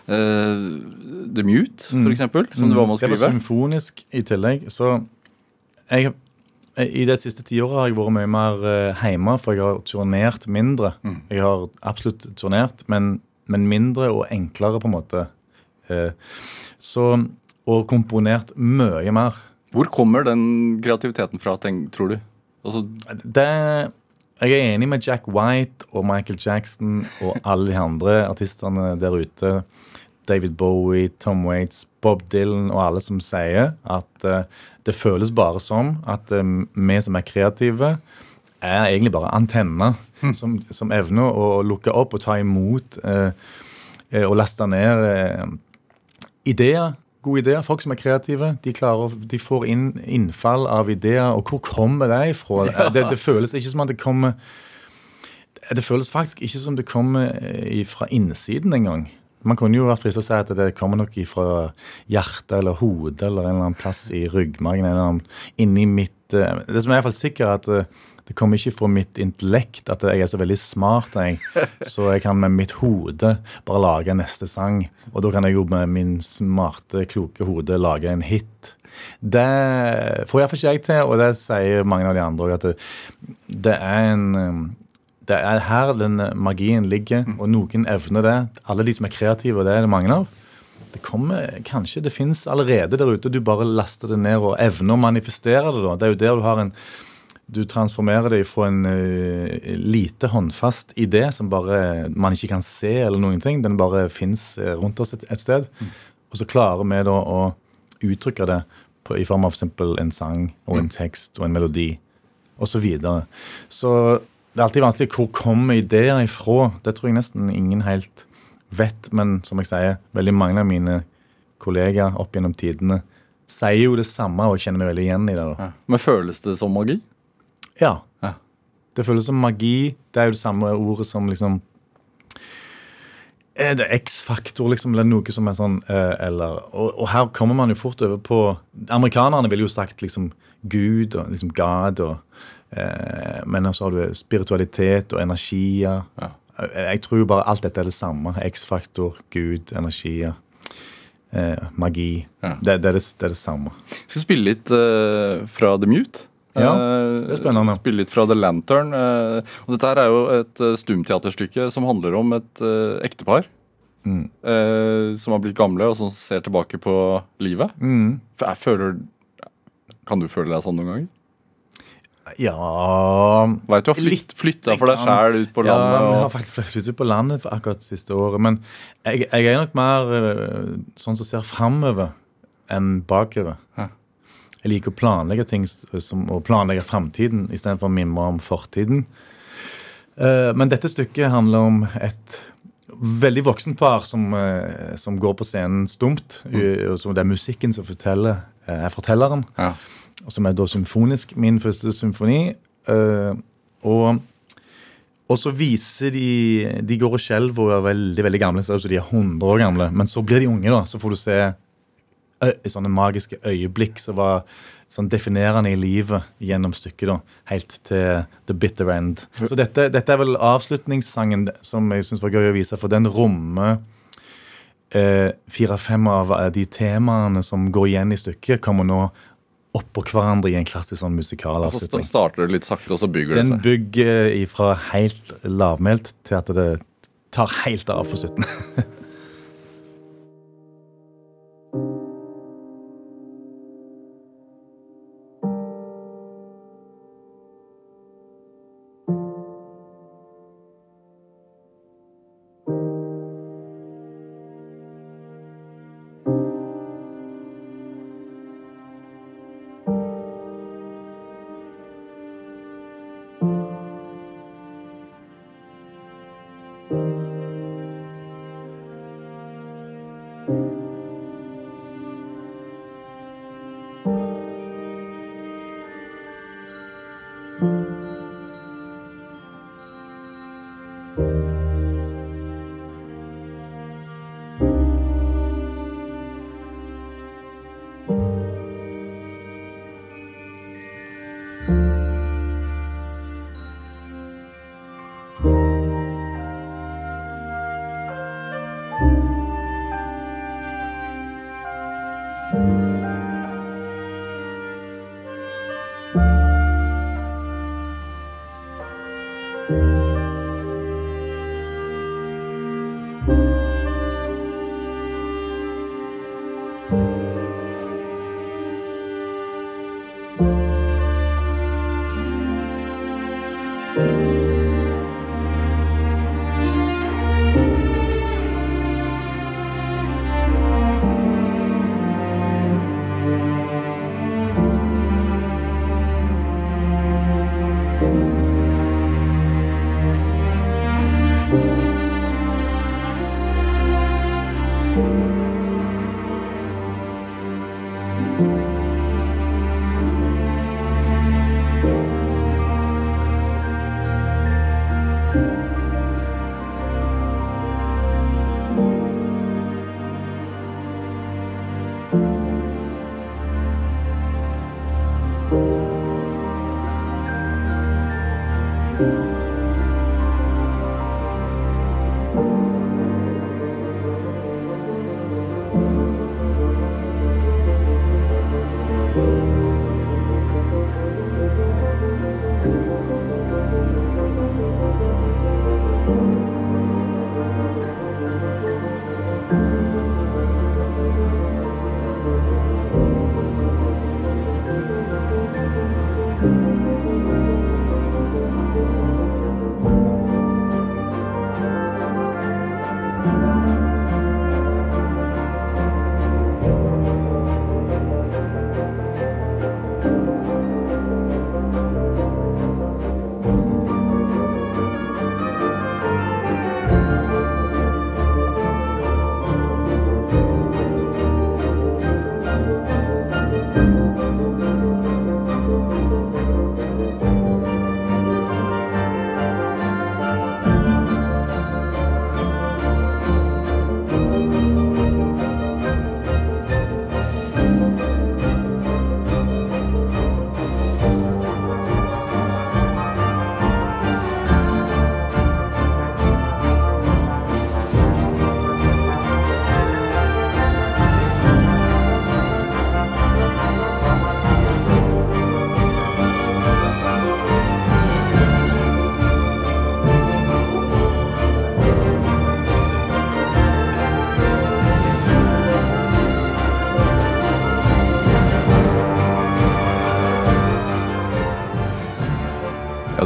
The Mute, for eksempel, som du var med å skrive. Det var symfonisk i tillegg. Så jeg, i det siste tiåret har jeg vært mye mer eh, hjemme, for jeg har turnert mindre. Jeg har absolutt turnert, men, men mindre og enklere, på en måte. Eh, så, og komponert mye mer. Hvor kommer den kreativiteten fra, tror du? Altså, Det, jeg er enig med Jack White og Michael Jackson og alle de andre artistene der ute. David Bowie, Tom Waits, Bob Dylan og alle som sier at eh, det føles bare som at eh, vi som er kreative, er egentlig bare antenner som, som evner å lukke opp og ta imot eh, eh, og laste ned eh, ideer. Gode ideer. Folk som er kreative, de, klarer, de får inn innfall av ideer. Og hvor kommer de ifra? Det, det føles ikke som at det kommer Det føles faktisk ikke som det kommer fra innsiden engang. Man kunne jo vært fristet til å si at det kommer nok fra hjertet eller hodet eller en eller annen plass i ryggmargen. en eller annen inni mitt eh, Det som er i hvert fall sikkert, er at eh, det kommer ikke fra mitt intellekt at jeg er så veldig smart, jeg. Så jeg kan med mitt hode bare lage neste sang. Og da kan jeg jo med min smarte, kloke hode lage en hit. Det får iallfall ikke jeg til, og det sier mange av de andre òg, at det, det er en um, det er her den magien ligger, og noen evner det. Alle de som er kreative, og det er det mange av. Det kommer kanskje, det fins allerede der ute. Du bare laster det ned og evner å manifestere det. da. Det er jo der du har en Du transformerer det fra en uh, lite håndfast idé som bare man ikke kan se, eller noen ting. Den bare fins rundt oss et, et sted. Og så klarer vi da å uttrykke det på, i form av for eksempel en sang og en tekst og en melodi osv. Så, videre. så det er alltid vanskelig. Hvor kommer ideer ifra? Det tror jeg nesten ingen helt vet. Men som jeg sier, veldig mange av mine kollegaer opp gjennom tidene sier jo det samme og kjenner meg veldig igjen i det. ja. Men føles det som magi? Ja. Ja. Det føles som magi. Det er jo det samme ordet som liksom Er det X-faktor, liksom? Eller noe som er sånn eh, Eller og, og her kommer man jo fort over på Amerikanerne ville jo sagt liksom Gud og liksom God og eh, Men så har du spiritualitet og energier. Ja. Jeg, jeg tror bare alt dette er det samme. X-faktor, Gud, energier. Eh, magi. Ja. Det, det, er det, det er det samme. Jeg skal spille litt eh, fra The Mute. Ja, Eh, det er spennende. Spille litt fra The Lantern. eh, og dette her er jo et uh, stumteaterstykke som handler om et eh, ektepar. Mm. eh, som har blitt gamle, og som ser tilbake på livet. Mm. Føler Kan du føle deg sånn noen ganger? Ja Veit du har flytt, flytta for deg sjæl ut på Ja, landet. vi har og, faktisk flyttet på landet for akkurat det siste året. Men jeg, jeg er nok mer øh, sånn som ser framover enn bakover. Ja. Jeg liker å planlegge ting som, og planlegge framtiden istedenfor å mimre om fortiden. Eh, men dette stykket handler om et veldig voksent par som, eh, som går på scenen stumt. Mm. og som Det er musikken som forteller, eh, er fortelleren ja. Som er da symfonisk, min første symfoni. eh, og, og så viser de De går og skjelver og er veldig veldig gamle, så de er 100 år gamle. Men så blir de unge, da. Så får du se sånne magiske øyeblikk som var sånn definerende i livet gjennom stykket. da, Helt til the bitter end. Så dette, dette er vel avslutningssangen som jeg syns var gøy å vise, for den rommer eh, fire-fem av eh, de temaene som går igjen i stykket, kommer nå oppå hverandre i en klassisk sånn Så Og så starter det litt sakte, og så bygger det seg? Den bygger fra helt lavmælt til at det tar helt av på slutten.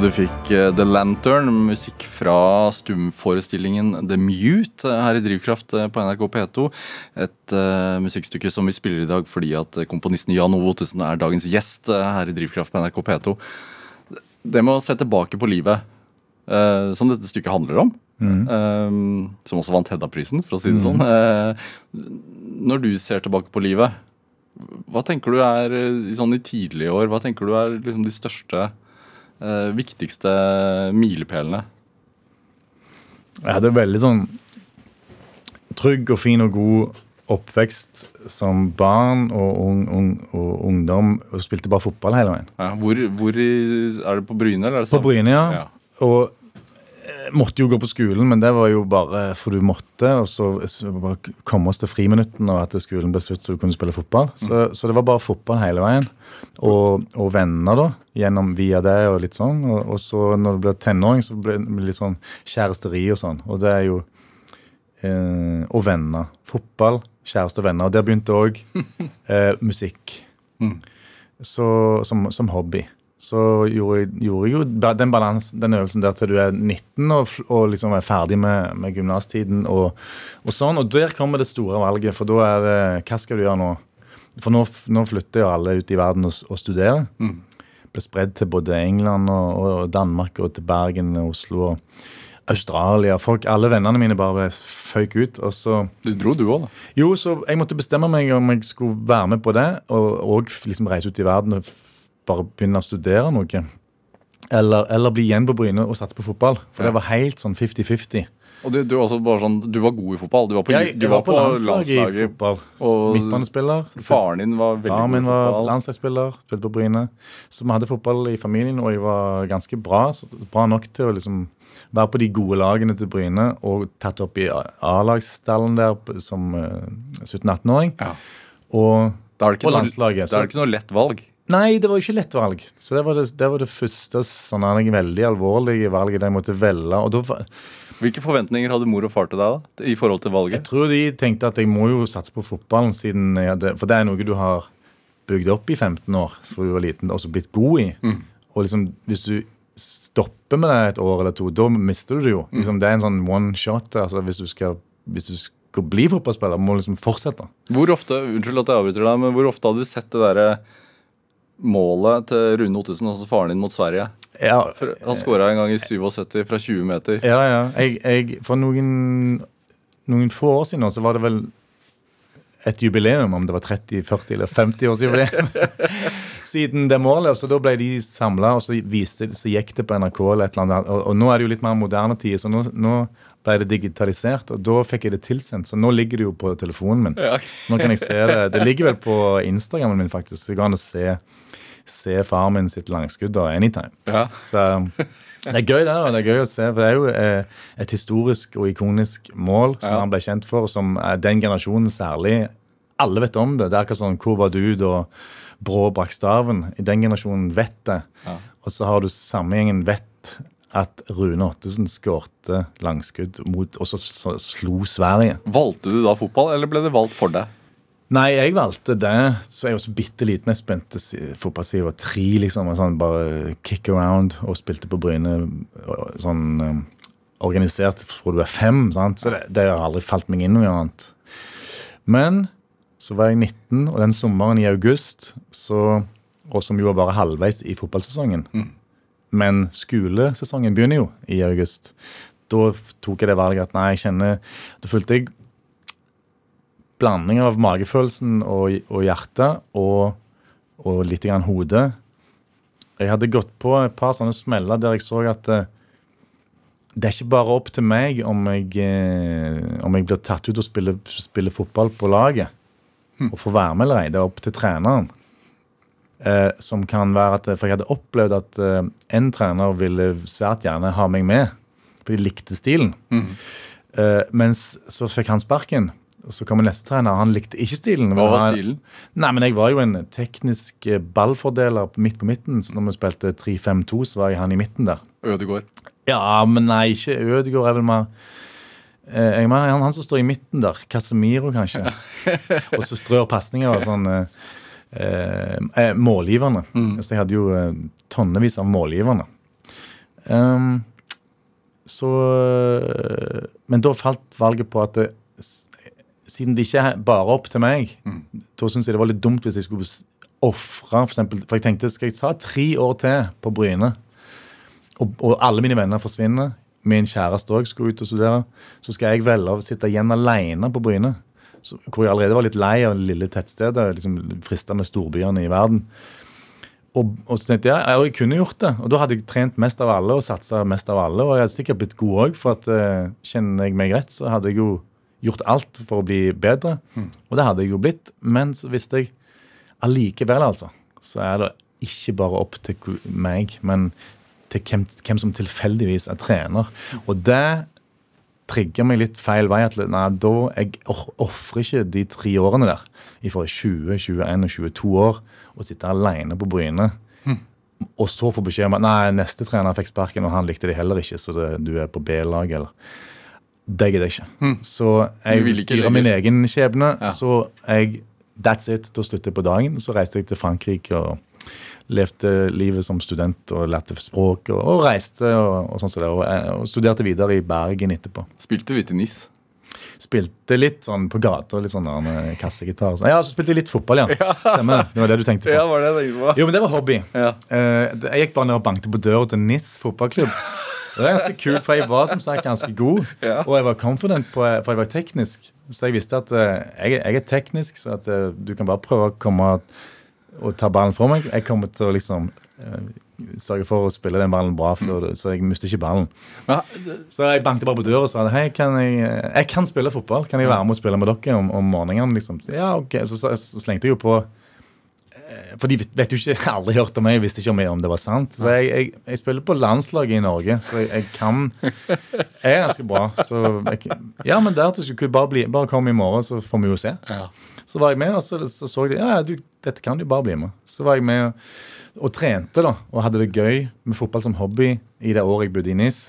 du fikk eh, The Lantern, musikk fra stumforestillingen The Mute eh, her i Drivkraft eh, på NRK P2. Et uh, musikkstykke som vi spiller i dag fordi at komponisten Jan Ove Ottesen er dagens gjest her i Drivkraft på NRK P2. Det med å se tilbake på livet, uh, som dette stykket handler om, eh, som også vant Hedda-prisen, for å si det sånn. Eh, når du ser tilbake på livet, hva tenker du er i sånn i tidlige år, hva tenker du er liksom de største eh, viktigste milepælene? Jeg hadde veldig sånn trygg og fin og god oppvekst som barn og, ung, ung, og ungdom, og spilte bare fotball hele veien. Ja, hvor, hvor i, er det på Bryne? Eller er det På? Bryne, ja. Ja. Og måtte jo gå på skolen, men det var jo bare for du måtte. Og så bare komme oss til friminuttene, og at skolen ble slutt så du kunne spille fotball. Så, så det var bare fotball hele veien. Og, og venner, da, gjennom via det og litt sånn. Og, og så når du ble tenåring, så ble det litt sånn kjæresteri og sånn. Og det er jo eh, Og venner. Fotball, kjæreste og venner. Og der begynte òg eh, musikk. Så, som, som hobby. Så gjorde, jeg- gjorde jeg jo den balans, den øvelsen der til du er 19 og, og liksom er ferdig med, med gymnastiden og, og sånn. Og der kommer det store valget, for da er det Hva skal du gjøre nå? For nå, nå flytter jo alle ut i verden og, og studerer. Ble spredd til både England og, Danmark og til Bergen og Oslo og Australia. Folk, alle vennene mine bare føyk ut. Og så Du dro, du òg, da. jo, så jeg måtte bestemme meg om jeg skulle være med på det, og, og liksom reise ut i verden og bare begynne å studere noe. Eller, eller bli igjen på Bryne og satse på fotball. For Ja. det var helt sånn 50-50. Og du, du, var også bare sånn, du var god i fotball. Du var på, Jeg, du jeg var på landslaget i fotball. og- Midtbanespiller. Faren din var veldig Faren min god i var fotball. landslagsspiller, spilte på Bryne. Så vi hadde fotball i familien, og jeg var ganske bra. Så bra nok til å liksom være på de gode lagene til Bryne, og tatt opp i A-lagsstallen der som eh, 17-18-åring. Ja. Og på landslaget. Det er ikke noe lett valg. Nei, det var jo ikke lett valg. Så det var det, det, var det første sånn veldig alvorlige valget jeg måtte velge. Og da, Hvilke forventninger hadde mor og far til deg da, i forhold til valget? jeg tror de tenkte at jeg må jo satse på fotballen, siden jeg hadde, for det er noe du har bygd opp i 15 år fra du var liten, og så blitt god i. Og liksom, hvis du stopper med det et år eller to, da mister du det jo. Liksom, det er en sånn one shot. altså Hvis du skal, hvis du skal bli fotballspiller, må liksom fortsette. Hvor ofte unnskyld at jeg avbryter deg, men hvor ofte hadde du sett det derre målet til Rune Ottesen, altså faren din, mot Sverige? Ja, For han skåra en gang i 77 fra 20 meter. Ja, ja. Jeg, jeg, for noen, noen få år siden så var det vel et jubileum, om det var 30, 40 eller 50 års jubileum, siden det målet. Så da ble de samla, og så, viste, så gikk det på NRK eller et eller annet. Og, og nå er det jo litt mer moderne tider, så nå, nå ble det digitalisert, og da fikk jeg det tilsendt. Så nå ligger det jo på telefonen min. Ja. Så nå kan jeg se det. Det ligger vel på Instagramen min, faktisk. Så det går an å se, se far min sitt langskudd da, anytime. Ja. Så det er gøy det, da. det er gøy å se, for det er jo eh, et historisk og ikonisk mål som Ja. han ble kjent for, som eh, den generasjonen særlig Alle vet om det. Det er akkurat sånn Hvor var du da Brå brakk staven? I den generasjonen vet det. Ja. Og så har du samme gjengen vet at Rune Ottesen skårte langskudd mot Og så, så slo Sverige. Valgte du da fotball, eller ble det valgt for deg? Nei, jeg valgte det. Så jeg var så bitte liten. Jeg spilte si- fotball siden jeg var tre. liksom, og sånn, Bare kick around og spilte på Bryne sånn um, organisert fra du er fem. sant? Så det, det har aldri falt meg inn noe annet. Men så var jeg 19, og den sommeren i august, så, og som jo var bare halvveis i fotballsesongen Men skolesesongen begynner jo i august. Da tok jeg det valget at nei, jeg kjenner Da følte jeg blanding av magefølelsen og, og hjertet og, og litt grann hodet. Jeg hadde gått på et par sånne smeller der jeg så at eh, det er ikke bare opp til meg om jeg, eh, om jeg blir tatt ut og spiller, spiller fotball på laget. Og får være med eller ei. Det er opp til treneren. Eh, som kan være at, For jeg hadde opplevd at eh, en trener ville svært gjerne ha meg med. For de likte stilen. Eh, mens så fikk han sparken. Og så kommer neste trener. Han likte ikke stilen. Hva var stilen? Nei, men jeg var jo en teknisk eh, ballfordeler midt på midten. Så når vi spilte 3-5-2, så var jeg han i midten der. Ødegård. Ja, men nei, ikke Ødegård. er vel mer eh, jeg mener, han, han som står i midten der. Casemiro, kanskje. og så strør pasninger og sånn eh, eh, Målgiverne. Så jeg hadde jo tonnevis av målgiverne. Um, så Men da falt valget på at det, siden det ikke er bare opp til meg, da syns jeg det var litt dumt hvis jeg skulle ofre for eksempel, For jeg tenkte, skal jeg ta tre år til på Bryne? og, og alle mine venner forsvinner. Min kjæreste òg skulle ut og studere. Så skal jeg velge å sitte igjen alene på Bryne. Så, hvor jeg allerede var litt lei av det lille tettstedet. liksom Frista med storbyene i verden. Og, og så tenkte jeg jeg kunne gjort det. Og da hadde jeg trent mest av alle og satsa mest av alle. Og jeg hadde sikkert blitt god òg, for at uh, kjenner jeg meg rett, så hadde jeg jo gjort alt for å bli bedre. Og det hadde jeg jo blitt. Men så visste jeg allikevel, altså, så er det ikke bare opp til meg, men til hvem, hvem som tilfeldigvis er trener. Og det trigger meg litt feil vei. at nei, da, Jeg ofrer ikke de tre årene der, fra 20, 21 og 22 år, og sitte alene på Bryne. Og så få beskjed om at nei, neste trener fikk sparken, og han likte det heller ikke, så det, du er på B-lag, eller Det gidder jeg ikke. Så jeg vil styre styrer min egen skjebne. Ja. Så jeg That's it. Da slutter jeg på dagen. Så reiste jeg til Frankrike og levde livet som student og lærte språk og, og reiste og, og sånn som det. Og, eh, og studerte videre i Bergen etterpå. Spilte vi til NIS? Spilte litt sånn på gata, litt sånn der med kassegitar. sånn. Ja, så spilte jeg litt fotball, ja. Stemmer det. Det var det du tenkte på. var det på. Jo, men det var hobby. Ja. Eh, jeg gikk bare ned og banket på døra til NIS fotballklubb. Det var ganske kult, for jeg var som sagt ganske god. Ja. Og jeg var confident, på, for jeg var teknisk. Så jeg visste at eh, jeg, jeg er teknisk, så at eh, du kan bare prøve å komme og, ta ballen fra meg. Jeg kommer til å liksom eh, sørge for å spille den ballen bra, før, det- så jeg mister ikke ballen. Så jeg banket bare på døra og sa hei, kan jeg, jeg kan spille fotball. Kan jeg være med og spille med dere om, om morgenen? liksom? Ja, ok. Så, så, så slengte jeg jo på For de vet jo ikke, aldri hørt om meg, jeg visste ikke om, om det var sant. Så jeg, jeg, jeg spiller på landslaget i Norge, så jeg, jeg kan Jeg er ganske bra. Så jeg, ja, men der til skulle bare, bli, bare komme i morgen, så får vi jo se. ja. Så var jeg med, og så så, så de ja, du, dette kan du bare bli med. Så var jeg med og, og trente da, og hadde det gøy med fotball som hobby i det året jeg bodde i NIS.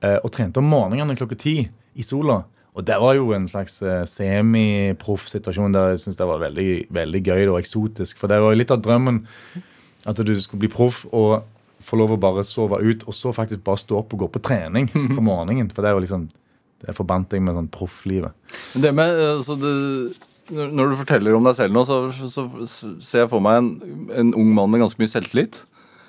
Eh, og trente om morgenene klokka ti i sola. Og det var jo en slags eh, semiproff-situasjon der jeg syns det var veldig, veldig gøy og eksotisk. For det var jo litt av drømmen at du skulle bli proff og få lov å bare sove ut, og så faktisk bare stå opp og gå på trening på morgenen. For det jo liksom det forbandt jeg med sånn profflivet. Det med, altså du, når du forteller om deg selv nå, så, så ser jeg for meg en, en ung mann med ganske mye selvtillit.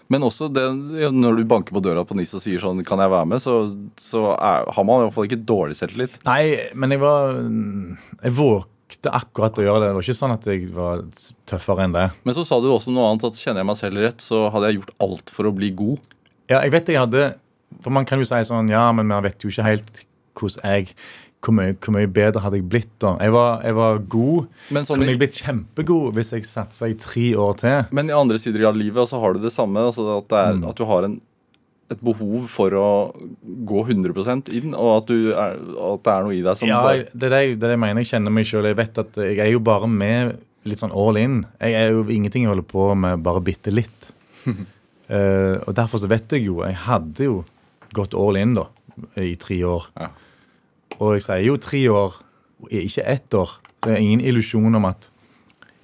Men også det, når du banker på døra på NIS og sier sånn 'Kan jeg være med?' så, så er, har man i hvert fall ikke dårlig selvtillit. Nei, men jeg var Jeg vågte akkurat å gjøre det. Det var ikke sånn at jeg var tøffere enn det. Men så sa du også noe annet at kjenner jeg meg selv rett, så hadde jeg gjort alt for å bli god. Ja, jeg vet jeg hadde For man kan jo si sånn Ja, men man vet jo ikke helt hvordan jeg hvor mye, hvor mye bedre hadde jeg blitt da? Jeg var, jeg var god. Men sånn Kunne jeg blitt kjempegod hvis jeg satsa i tre år til? Men i andre sider av livet så har du det samme. Altså at, det er, at du har en, et behov for å gå 100 inn, og at, du er, at det er noe i deg som Ja, bare det er det, jeg- det er det jeg mener. Jeg kjenner meg sjøl. Jeg vet at jeg er jo bare med litt sånn all in. Jeg er jo ingenting jeg holder på med bare bitte litt. uh, og derfor så vet jeg jo Jeg hadde jo gått all in da i tre år. Ja. Og jeg sier jo tre år, ikke ett år. Det er ingen illusjon om at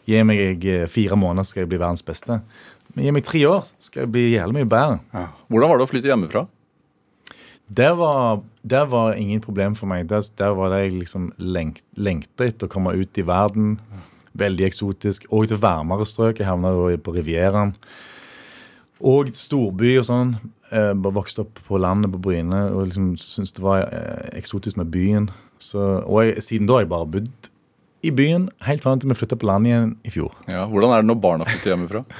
gi meg eh, fire måneder, skal jeg bli verdens beste. Men gi meg tre år, skal jeg bli jævlig mye bedre. Hvordan var det å flytte hjemmefra? Det var, det var ingen problem for meg. Der, der var det jeg liksom lengt, lengta etter å komme ut i verden. Veldig eksotisk. Og til varmere strøk. Jeg havna på Rivieraen. Og storby og sånn. Eh, vokste opp på landet på Bryne og liksom syntes det var eh, eksotisk med byen. Så, og jeg, siden da har jeg bare bodd i byen helt fram til vi flytta på landet igjen i fjor. Ja, hvordan er det når barna flytter hjemmefra?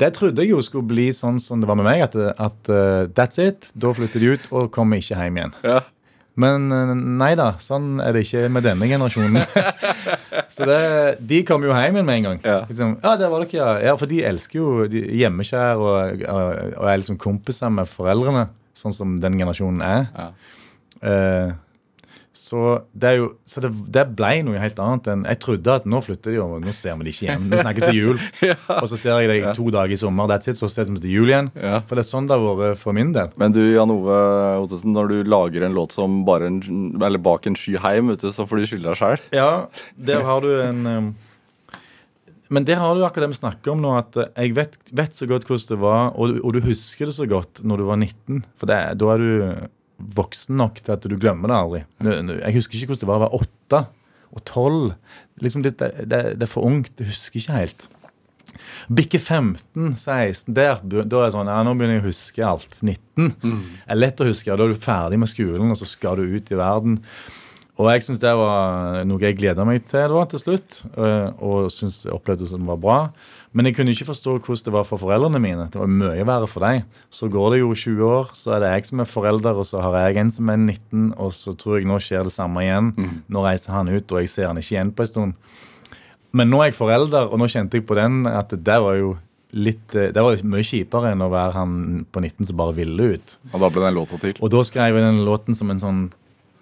Det trodde jeg jo skulle bli sånn som det var med meg. At, at uh, that's it. Da flytter de ut og kommer ikke hjem igjen. Ja. Men eh, nei da, sånn er det ikke med denne generasjonen. så det, de kom jo hjem igjen med en gang. Ja. Liksom, ja, der var dere, ja. ja. For de elsker jo de, hjemmeskjær og, og, og er liksom kompiser med foreldrene, sånn som den generasjonen er. Ja. Eh, så det er jo, så det, det ble noe helt annet enn Jeg trodde at nå flytter de, og nå ser vi de ikke hjem. Vi snakkes til jul, og så ser jeg deg to dager i sommer. That's it, så ses vi til jul igjen. Ja. For det er sånn det har vært for min del. Men du, Jan Ove Ottesen, når du lager en låt som bare en, eller bak en sky heim, ute, så får du skylde deg sjøl. Ja, der har du en um, Men det har du akkurat det vi snakker om nå, at uh, jeg vet, vet så godt hvordan det var, og, du- og du husker det så godt når du var 19. For det, da er du voksen nok til at du glemmer det aldri. Jeg husker ikke hvordan det var å være åtte og tolv. Liksom det, det, det det er for ungt. Jeg husker ikke helt. Bikke 15-16, der da er det sånn, ja, nå begynner jeg å huske alt. 19 er lett å huske. Da er du ferdig med skolen, og så skal du ut i verden. Og jeg syns det var noe jeg gleda meg til da, til slutt. Og synes jeg opplevde det som var bra. Men jeg kunne ikke forstå hvordan det var for foreldrene mine. Det var mye verre for dem. Så går det jo 20 år, så er det jeg som er forelder, og så har jeg en som er 19, og så tror jeg nå skjer det samme igjen. Nå reiser han ut, og jeg ser han ikke igjen på en stund. Men nå er jeg forelder, og nå kjente jeg på den at det der var jo litt eh, Det var mye kjipere enn å være han på 19 som bare ville ut. Og da ble den låta til. Og da skrev jeg den låten som en sånn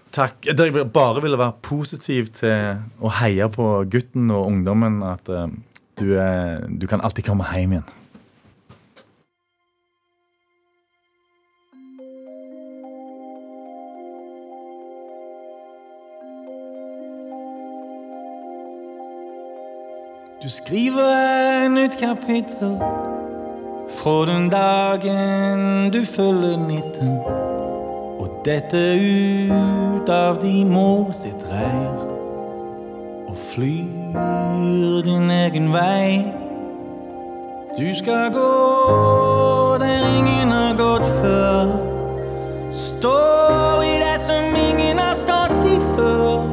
Takk. Der jeg bare ville være positiv til å heie på gutten og ungdommen. At eh, du, er, du kan alltid komme hjem igjen. Du skriver en nytt kapittel fra den dagen du følger 19. Og dette ut av de mor sitt reir. Flyr din egen vei. Du skal gå der ingen har gått før. Stå i det som ingen har stått i før.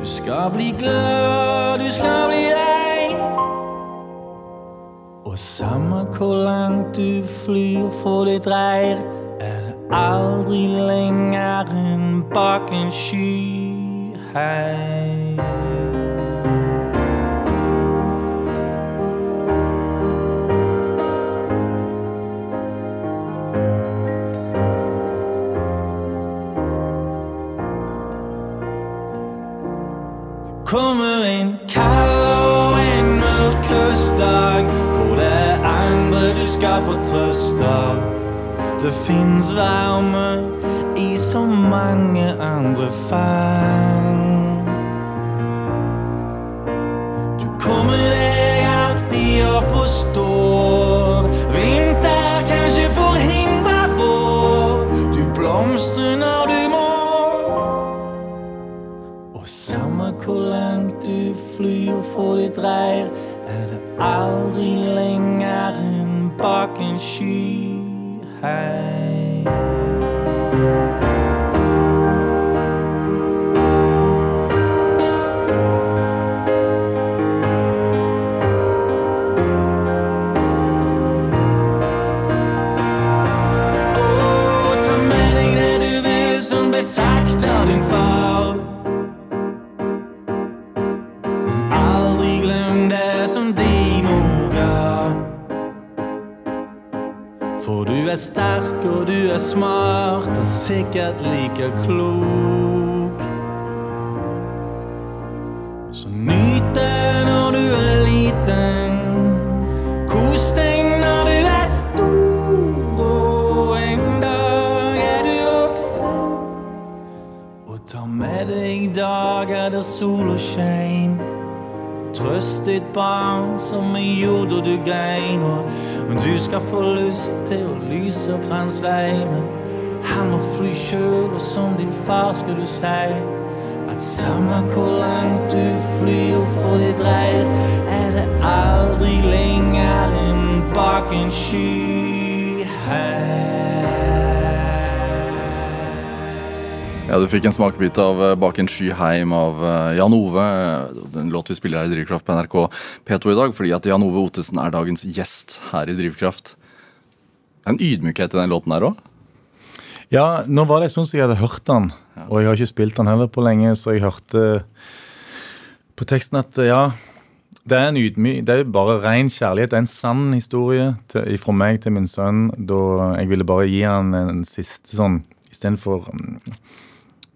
Du skal bli glad, du skal bli lei. Og samme hvor langt du flyr for ditt reir, er det aldri lenger enn bak en sky. Hei. Kommer en kald og en mørk høstdag hvor det er andre du skal få trøst av. Det fins varme i så mange andre fang. Du kommer deg alltid opp og står. Flyr for ditt reir, er det aldri lenger enn bak en sky. Hei. Hans vei. Men han må fly sjøl, og som din far skal du si at samme hvor langt du flyr for ditt dreier, er det aldri lenger enn bak en sky. Ja, Du fikk en smakebit av eh, Bak en sky heim av eh, Jan Ove. Den låt vi spiller her i Drivkraft på NRK P2 i dag, fordi at Jan Ove Ottesen er dagens gjest her i Drivkraft. Det er en ydmykhet i den låten her òg. Ja, nå var det en stund siden jeg hadde hørt den, og jeg har ikke spilt den heller på lenge, så jeg hørte på teksten at ja, det er en ydmy, det er bare ren kjærlighet. Det er en sann historie til, fra meg til min sønn, da jeg ville bare gi han en siste sånn Istedenfor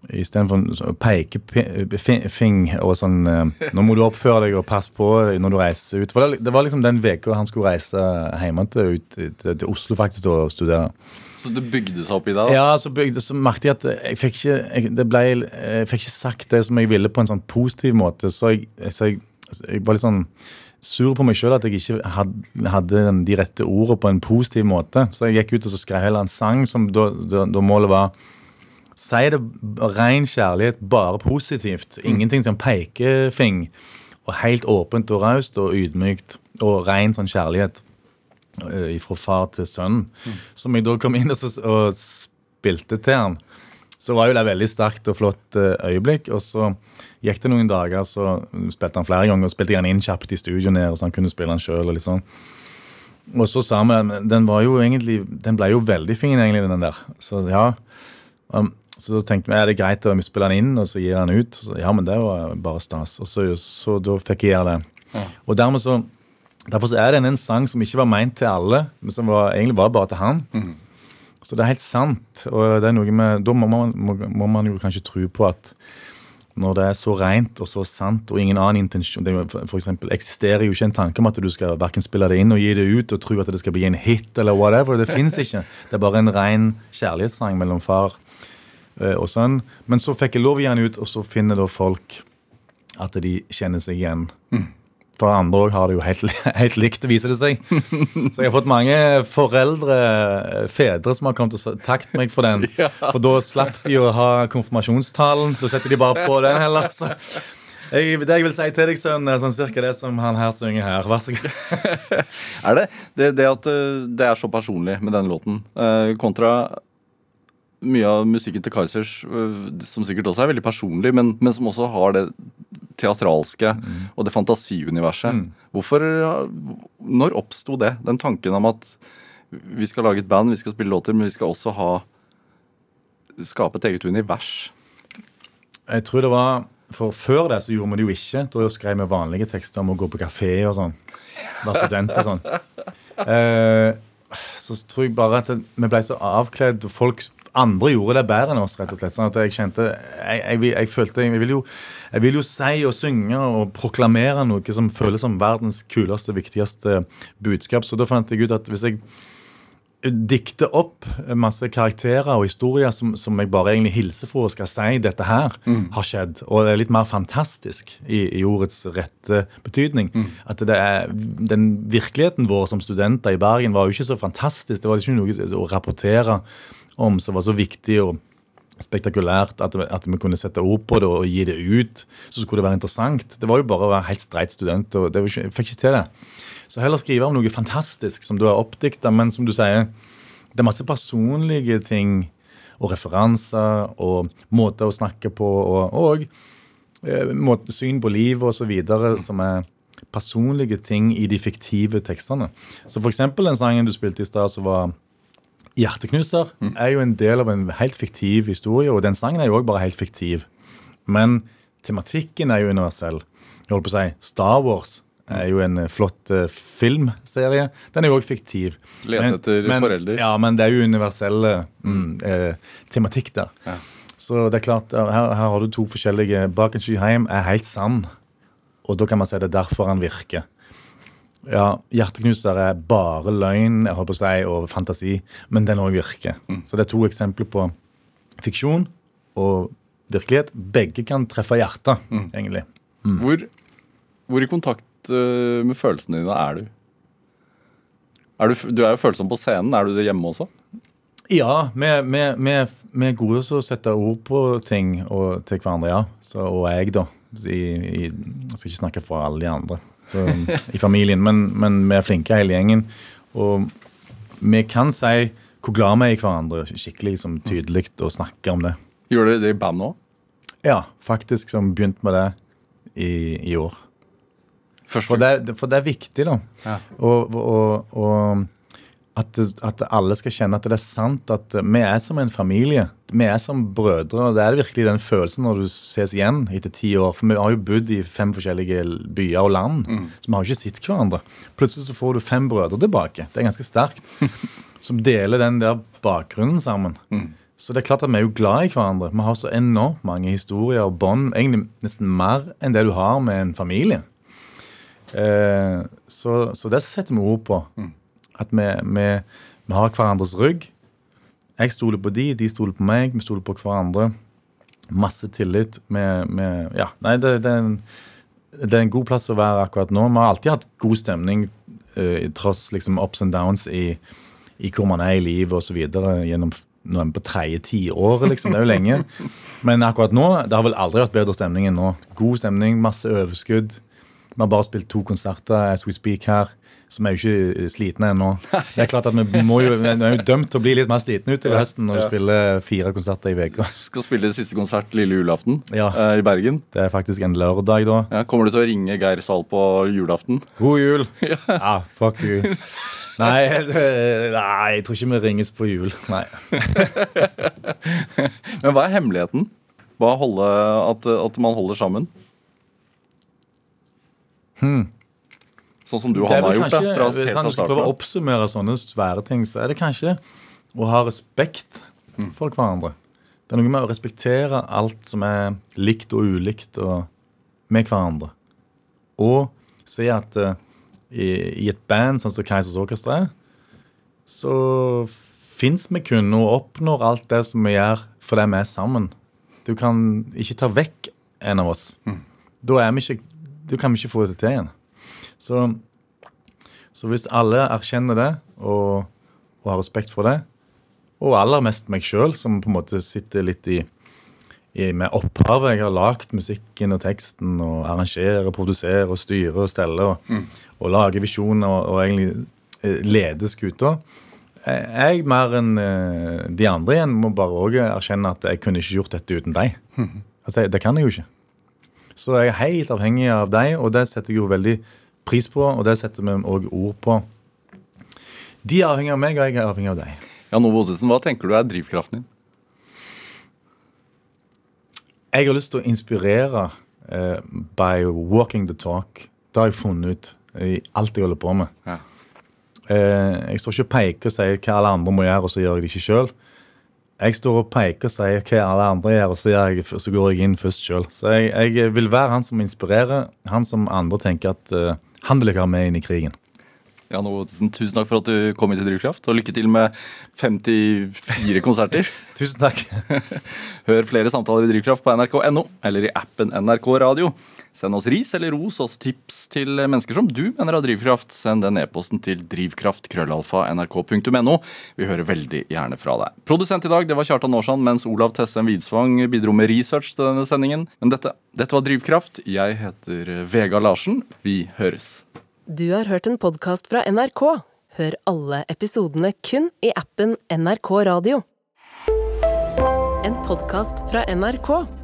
Istedenfor så- pekefing og sånn eh, Nå må du oppføre deg og passe på når du reiser ut. For det, var liksom den uka han skulle reise hjemme til, ut, til, Oslo faktisk og studere. Så det bygde seg opp i deg? Ja, så, bygde, så merket jeg at jeg fikk ikke jeg, det ble, jeg fikk ikke sagt det som jeg ville på en sånn positiv måte. Så jeg, så jeg, jeg var litt sånn sur på meg sjøl at jeg ikke hadde, hadde de rette ordene på en positiv måte. Så jeg gikk ut og så skrev heller en sang som da, da, da målet var Si det ren kjærlighet, bare positivt. Ingenting som pekefing. Og helt åpent og raust og ydmykt. Og ren sånn kjærlighet eh, fra far til sønn. Som jeg da kom inn og, så, og spilte til han. Så var jo det et veldig sterkt og flott eh, øyeblikk. Og så gikk det noen dager, så spilte han flere ganger. Og spilte han inn kjapt i studio ned, så han kunne spille han sjøl. Og, litt sånn. og så sa vi Den var jo egentlig Den ble jo veldig fin, egentlig, den der. Så ja. Um, så tenkte vi er det greit å spille den inn og så gir den ut. Så, ja, men det var bare stas. Og så, så da fikk jeg gjøre det. Og dermed så Derfor så er den en sang som ikke var meint til alle, men som var, egentlig var bare til han. Så det er helt sant. Og det er noe med, da må man, må, må man jo kanskje tro på at når det er så rent og så sant og ingen annen intensjon det for, eksempel, eksisterer jo ikke en tanke om at du skal hverken spille det inn og gi det ut og tro at det skal bli en hit eller whatever. Det fins ikke. Det er bare en ren kjærlighetssang mellom far og sånn. Men så fikk jeg lov igjen ut, og så finner da folk at de kjenner seg igjen. For andre òg har det jo helt, helt likt, viser det seg. Så jeg har fått mange foreldre, eh, fedre, som har kommet og takket meg for den. For da slapp de å ha konfirmasjonstalen. Da setter de bare på den heller. Så jeg, det jeg vil si til deg, sønn, er sånn cirka det som han her synger her. Vær så god. Er det det, det at eh, det er så personlig med den låten, eh, kontra mye av musikken til Kaizers, eh, som sikkert også er veldig personlig, men, men som også har det teatralske og det fantasiuniverset. Hvorfor, eh, Når oppsto det? Den tanken om at vi skal lage et band, vi skal spille låter, men vi skal også ha skape et eget univers. Jeg tror det var For før det så gjorde vi det jo ikke. Da skrev vi vanlige tekster om å gå på kafé og sånn. Være student og sånn. Eh, så tror jeg bare at vi ble så avkledd, og folk andre gjorde det bedre enn oss, rett og slett. Sånn at jeg kjente Jeg, jeg, jeg følte Jeg vil jo jeg vil jo si og synge og proklamere noe som føles som verdens kuleste, viktigste budskap. Så da fant jeg ut at hvis jeg dikte opp masse karakterer og historier som, som jeg bare egentlig hilser for og skal si dette her har skjedd, og det er litt mer fantastisk i, i ordets rette betydning. At det er, den virkeligheten vår som studenter i Bergen var jo ikke så fantastisk. Det var ikke noe å rapportere om som var så viktig og spektakulært at, at vi kunne sette ord på det og gi det ut. Så skulle det være interessant. Det var jo bare å være helt streit student. og ikke, jeg fikk ikke til det. Så heller skrive om noe fantastisk som du har oppdikta, men som du sier, det er masse personlige ting og referanser og måter å snakke på og, og eh, måte, syn på livet osv. som er personlige ting i de fiktive tekstene. Så eksempel den sangen du spilte i stad, som var 'Hjerteknuser', er jo en del av en helt fiktiv historie, og den sangen er jo òg bare helt fiktiv. Men tematikken er jo universell. Jeg holdt på å si Star Wars er jo en eh, flott uh, filmserie. Den er jo òg fiktiv. Lete etter men, forelder. Ja, men det er jo universell mm, eh, tematikk der. Ja. Så det er klart, eh, her, her har du to forskjellige Baken Skyheim er helt sann, og da kan man si det er derfor han virker. Ja, Hjerteknuser er bare løgn jeg holdt på å si, og fantasi, men den òg virker. Så det er to eksempler på fiksjon og virkelighet. Begge kan treffe hjertet, egentlig. Hvor, hvor i kontakt eh, med følelsene dine er du? Er du, du er jo følsom på scenen. Er du det hjemme også? Ja, vi, vi, vi, vi er gode til å sette ord på ting og, til hverandre, ja. Så, og jeg, da. I, i, jeg skal ikke snakke for alle de andre så, i familien, men, men vi er flinke hele gjengen. Og vi kan si hvor glad vi er i hverandre skikkelig liksom, tydelig og snakke om det. Gjør dere det i band òg? Ja, faktisk som begynt med det i, i år. For det, for det er viktig, da. Ja. Og, og, og at, at alle skal kjenne at det er sant at vi er som en familie. Vi er som brødre. og Det er virkelig den følelsen når du ses igjen etter ti år. For vi har jo bodd i fem forskjellige byer og land, så vi har jo ikke sett hverandre. Plutselig så får du fem brødre tilbake. Det er ganske sterkt. Som deler den der bakgrunnen sammen. Så det er klart at vi er jo glad i hverandre. Vi har så enormt mange historier og bånd. Egentlig nesten mer enn det du har med en familie. Eh, så, så det setter vi ord på. At vi, vi, vi har hverandres rygg. Jeg stoler på de, de stoler på meg, vi stoler på hverandre. Masse tillit. Med, med, ja, nei, det, det, er en, det er en god plass å være akkurat nå. Vi har alltid hatt god stemning uh, tross liksom ups and downs i, i hvor man er i livet osv. gjennom nå er vi på tredje tiåret, liksom. Det er jo lenge. Men akkurat nå det har vel aldri vært bedre stemning enn nå. God stemning, masse overskudd. Vi har bare spilt to konserter as we speak her. Vi er jo ikke slitne ennå. Det er klart at Vi må jo, vi er jo dømt til å bli litt mer slitne utover høsten når vi spiller fire konserter i uka. Skal spille siste konsert lille julaften Ja. uh, i Bergen. Det er faktisk en lørdag da. Ja, kommer du til å ringe Geir Sahl på julaften? God jul! Ja, fuck you. Nei, det, nei, jeg tror ikke vi ringes på jul. Nei. Men hva er hemmeligheten? Hva holde, at, at man holder sammen? Sånn som du og han har gjort. da, kanskje, fra, Hvis han skal prøve å oppsummere sånne svære ting, så er det kanskje å ha respekt for hverandre. Det er noe med å respektere alt som er likt og ulikt og med hverandre. Og se at uh, i, i et band sånn som Keisers Orkestra er, så fins vi kun og oppnår alt det som vi gjør fordi vi er sammen. Du kan ikke ta vekk en av oss. Da, er vi ikke, da kan vi ikke få det til igjen. Så så hvis alle erkjenner det og, og har respekt for det, og aller mest meg sjøl, som på en måte sitter litt i, i med opphavet Jeg har lagd musikken og teksten og arrangerer, produserer og styrer og steller og, og lager visjoner og, og egentlig eh, leder skuta. Jeg jeg mer enn eh, de andre igjen må bare òg erkjenne at jeg kunne ikke gjort dette uten deg. Altså, det kan jeg jo ikke. Så jeg er helt avhengig av deg, og det setter jeg jo veldig pris på, og det setter vi òg ord på. De er avhengig av meg, og jeg er avhengig av deg. Jan Ove Ottesen, hva tenker du er drivkraften din? Jeg har lyst til å inspirere uh, by walking the talk. Det har jeg funnet ut i alt jeg holder på med. Ja. Uh, jeg står ikke og peker og sier hva alle andre må gjøre, og så gjør jeg det ikke sjøl. Jeg står og peker og sier hva alle andre gjør, og så, jeg, så går jeg inn først sjøl. Så jeg, jeg vil være han som inspirerer, han som andre tenker at eh, han vil jeg ha med inn i krigen. Jan Ovesen, tusen takk for at du kom hit til Drivkraft, og lykke til med 54 konserter. Tusen takk. Hør flere samtaler i Drivkraft på nrk.no eller i appen NRK Radio. Send oss ris eller ros og tips til mennesker som du mener har drivkraft. Send den e-posten til drivkraft.krøllalfa.nrk.no. Vi hører veldig gjerne fra deg. Produsent i dag det var Kjartan Aarsand, mens Olav Tessem Widsvang bidro med research til denne sendingen. Men dette, dette var Drivkraft. Jeg heter Vega Larsen. Vi høres. Du har hørt en podkast fra NRK. Hør alle episodene kun i appen NRK Radio. En podkast fra NRK.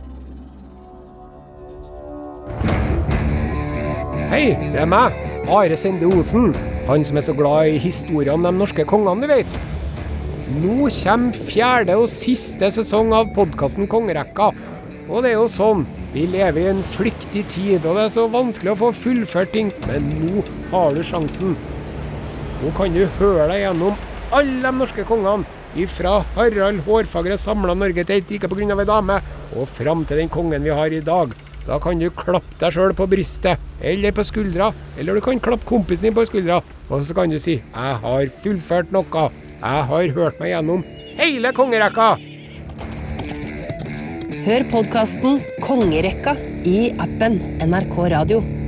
Hei, det er meg, Are Sende Osen. Han som er så glad i historier om de norske kongene, du vet. Nå kommer fjerde og siste sesong av podkasten Kongerekka. Og det er jo sånn, vi lever i en flyktig tid, og det er så vanskelig å få fullført ting. Men nå har du sjansen. Nå kan du høre deg gjennom alle de norske kongene. Ifra Harald Hårfagre samla Norge til et rike pga. ei dame, og fram til den kongen vi har i dag. Da kan du klappe deg sjøl på brystet, eller på skuldra, eller du kan klappe kompisen din på skuldra, og så kan du si 'Jeg har fullført noe'. Jeg har hørt meg gjennom hele kongerekka. Hør podkasten Kongerekka i appen NRK Radio.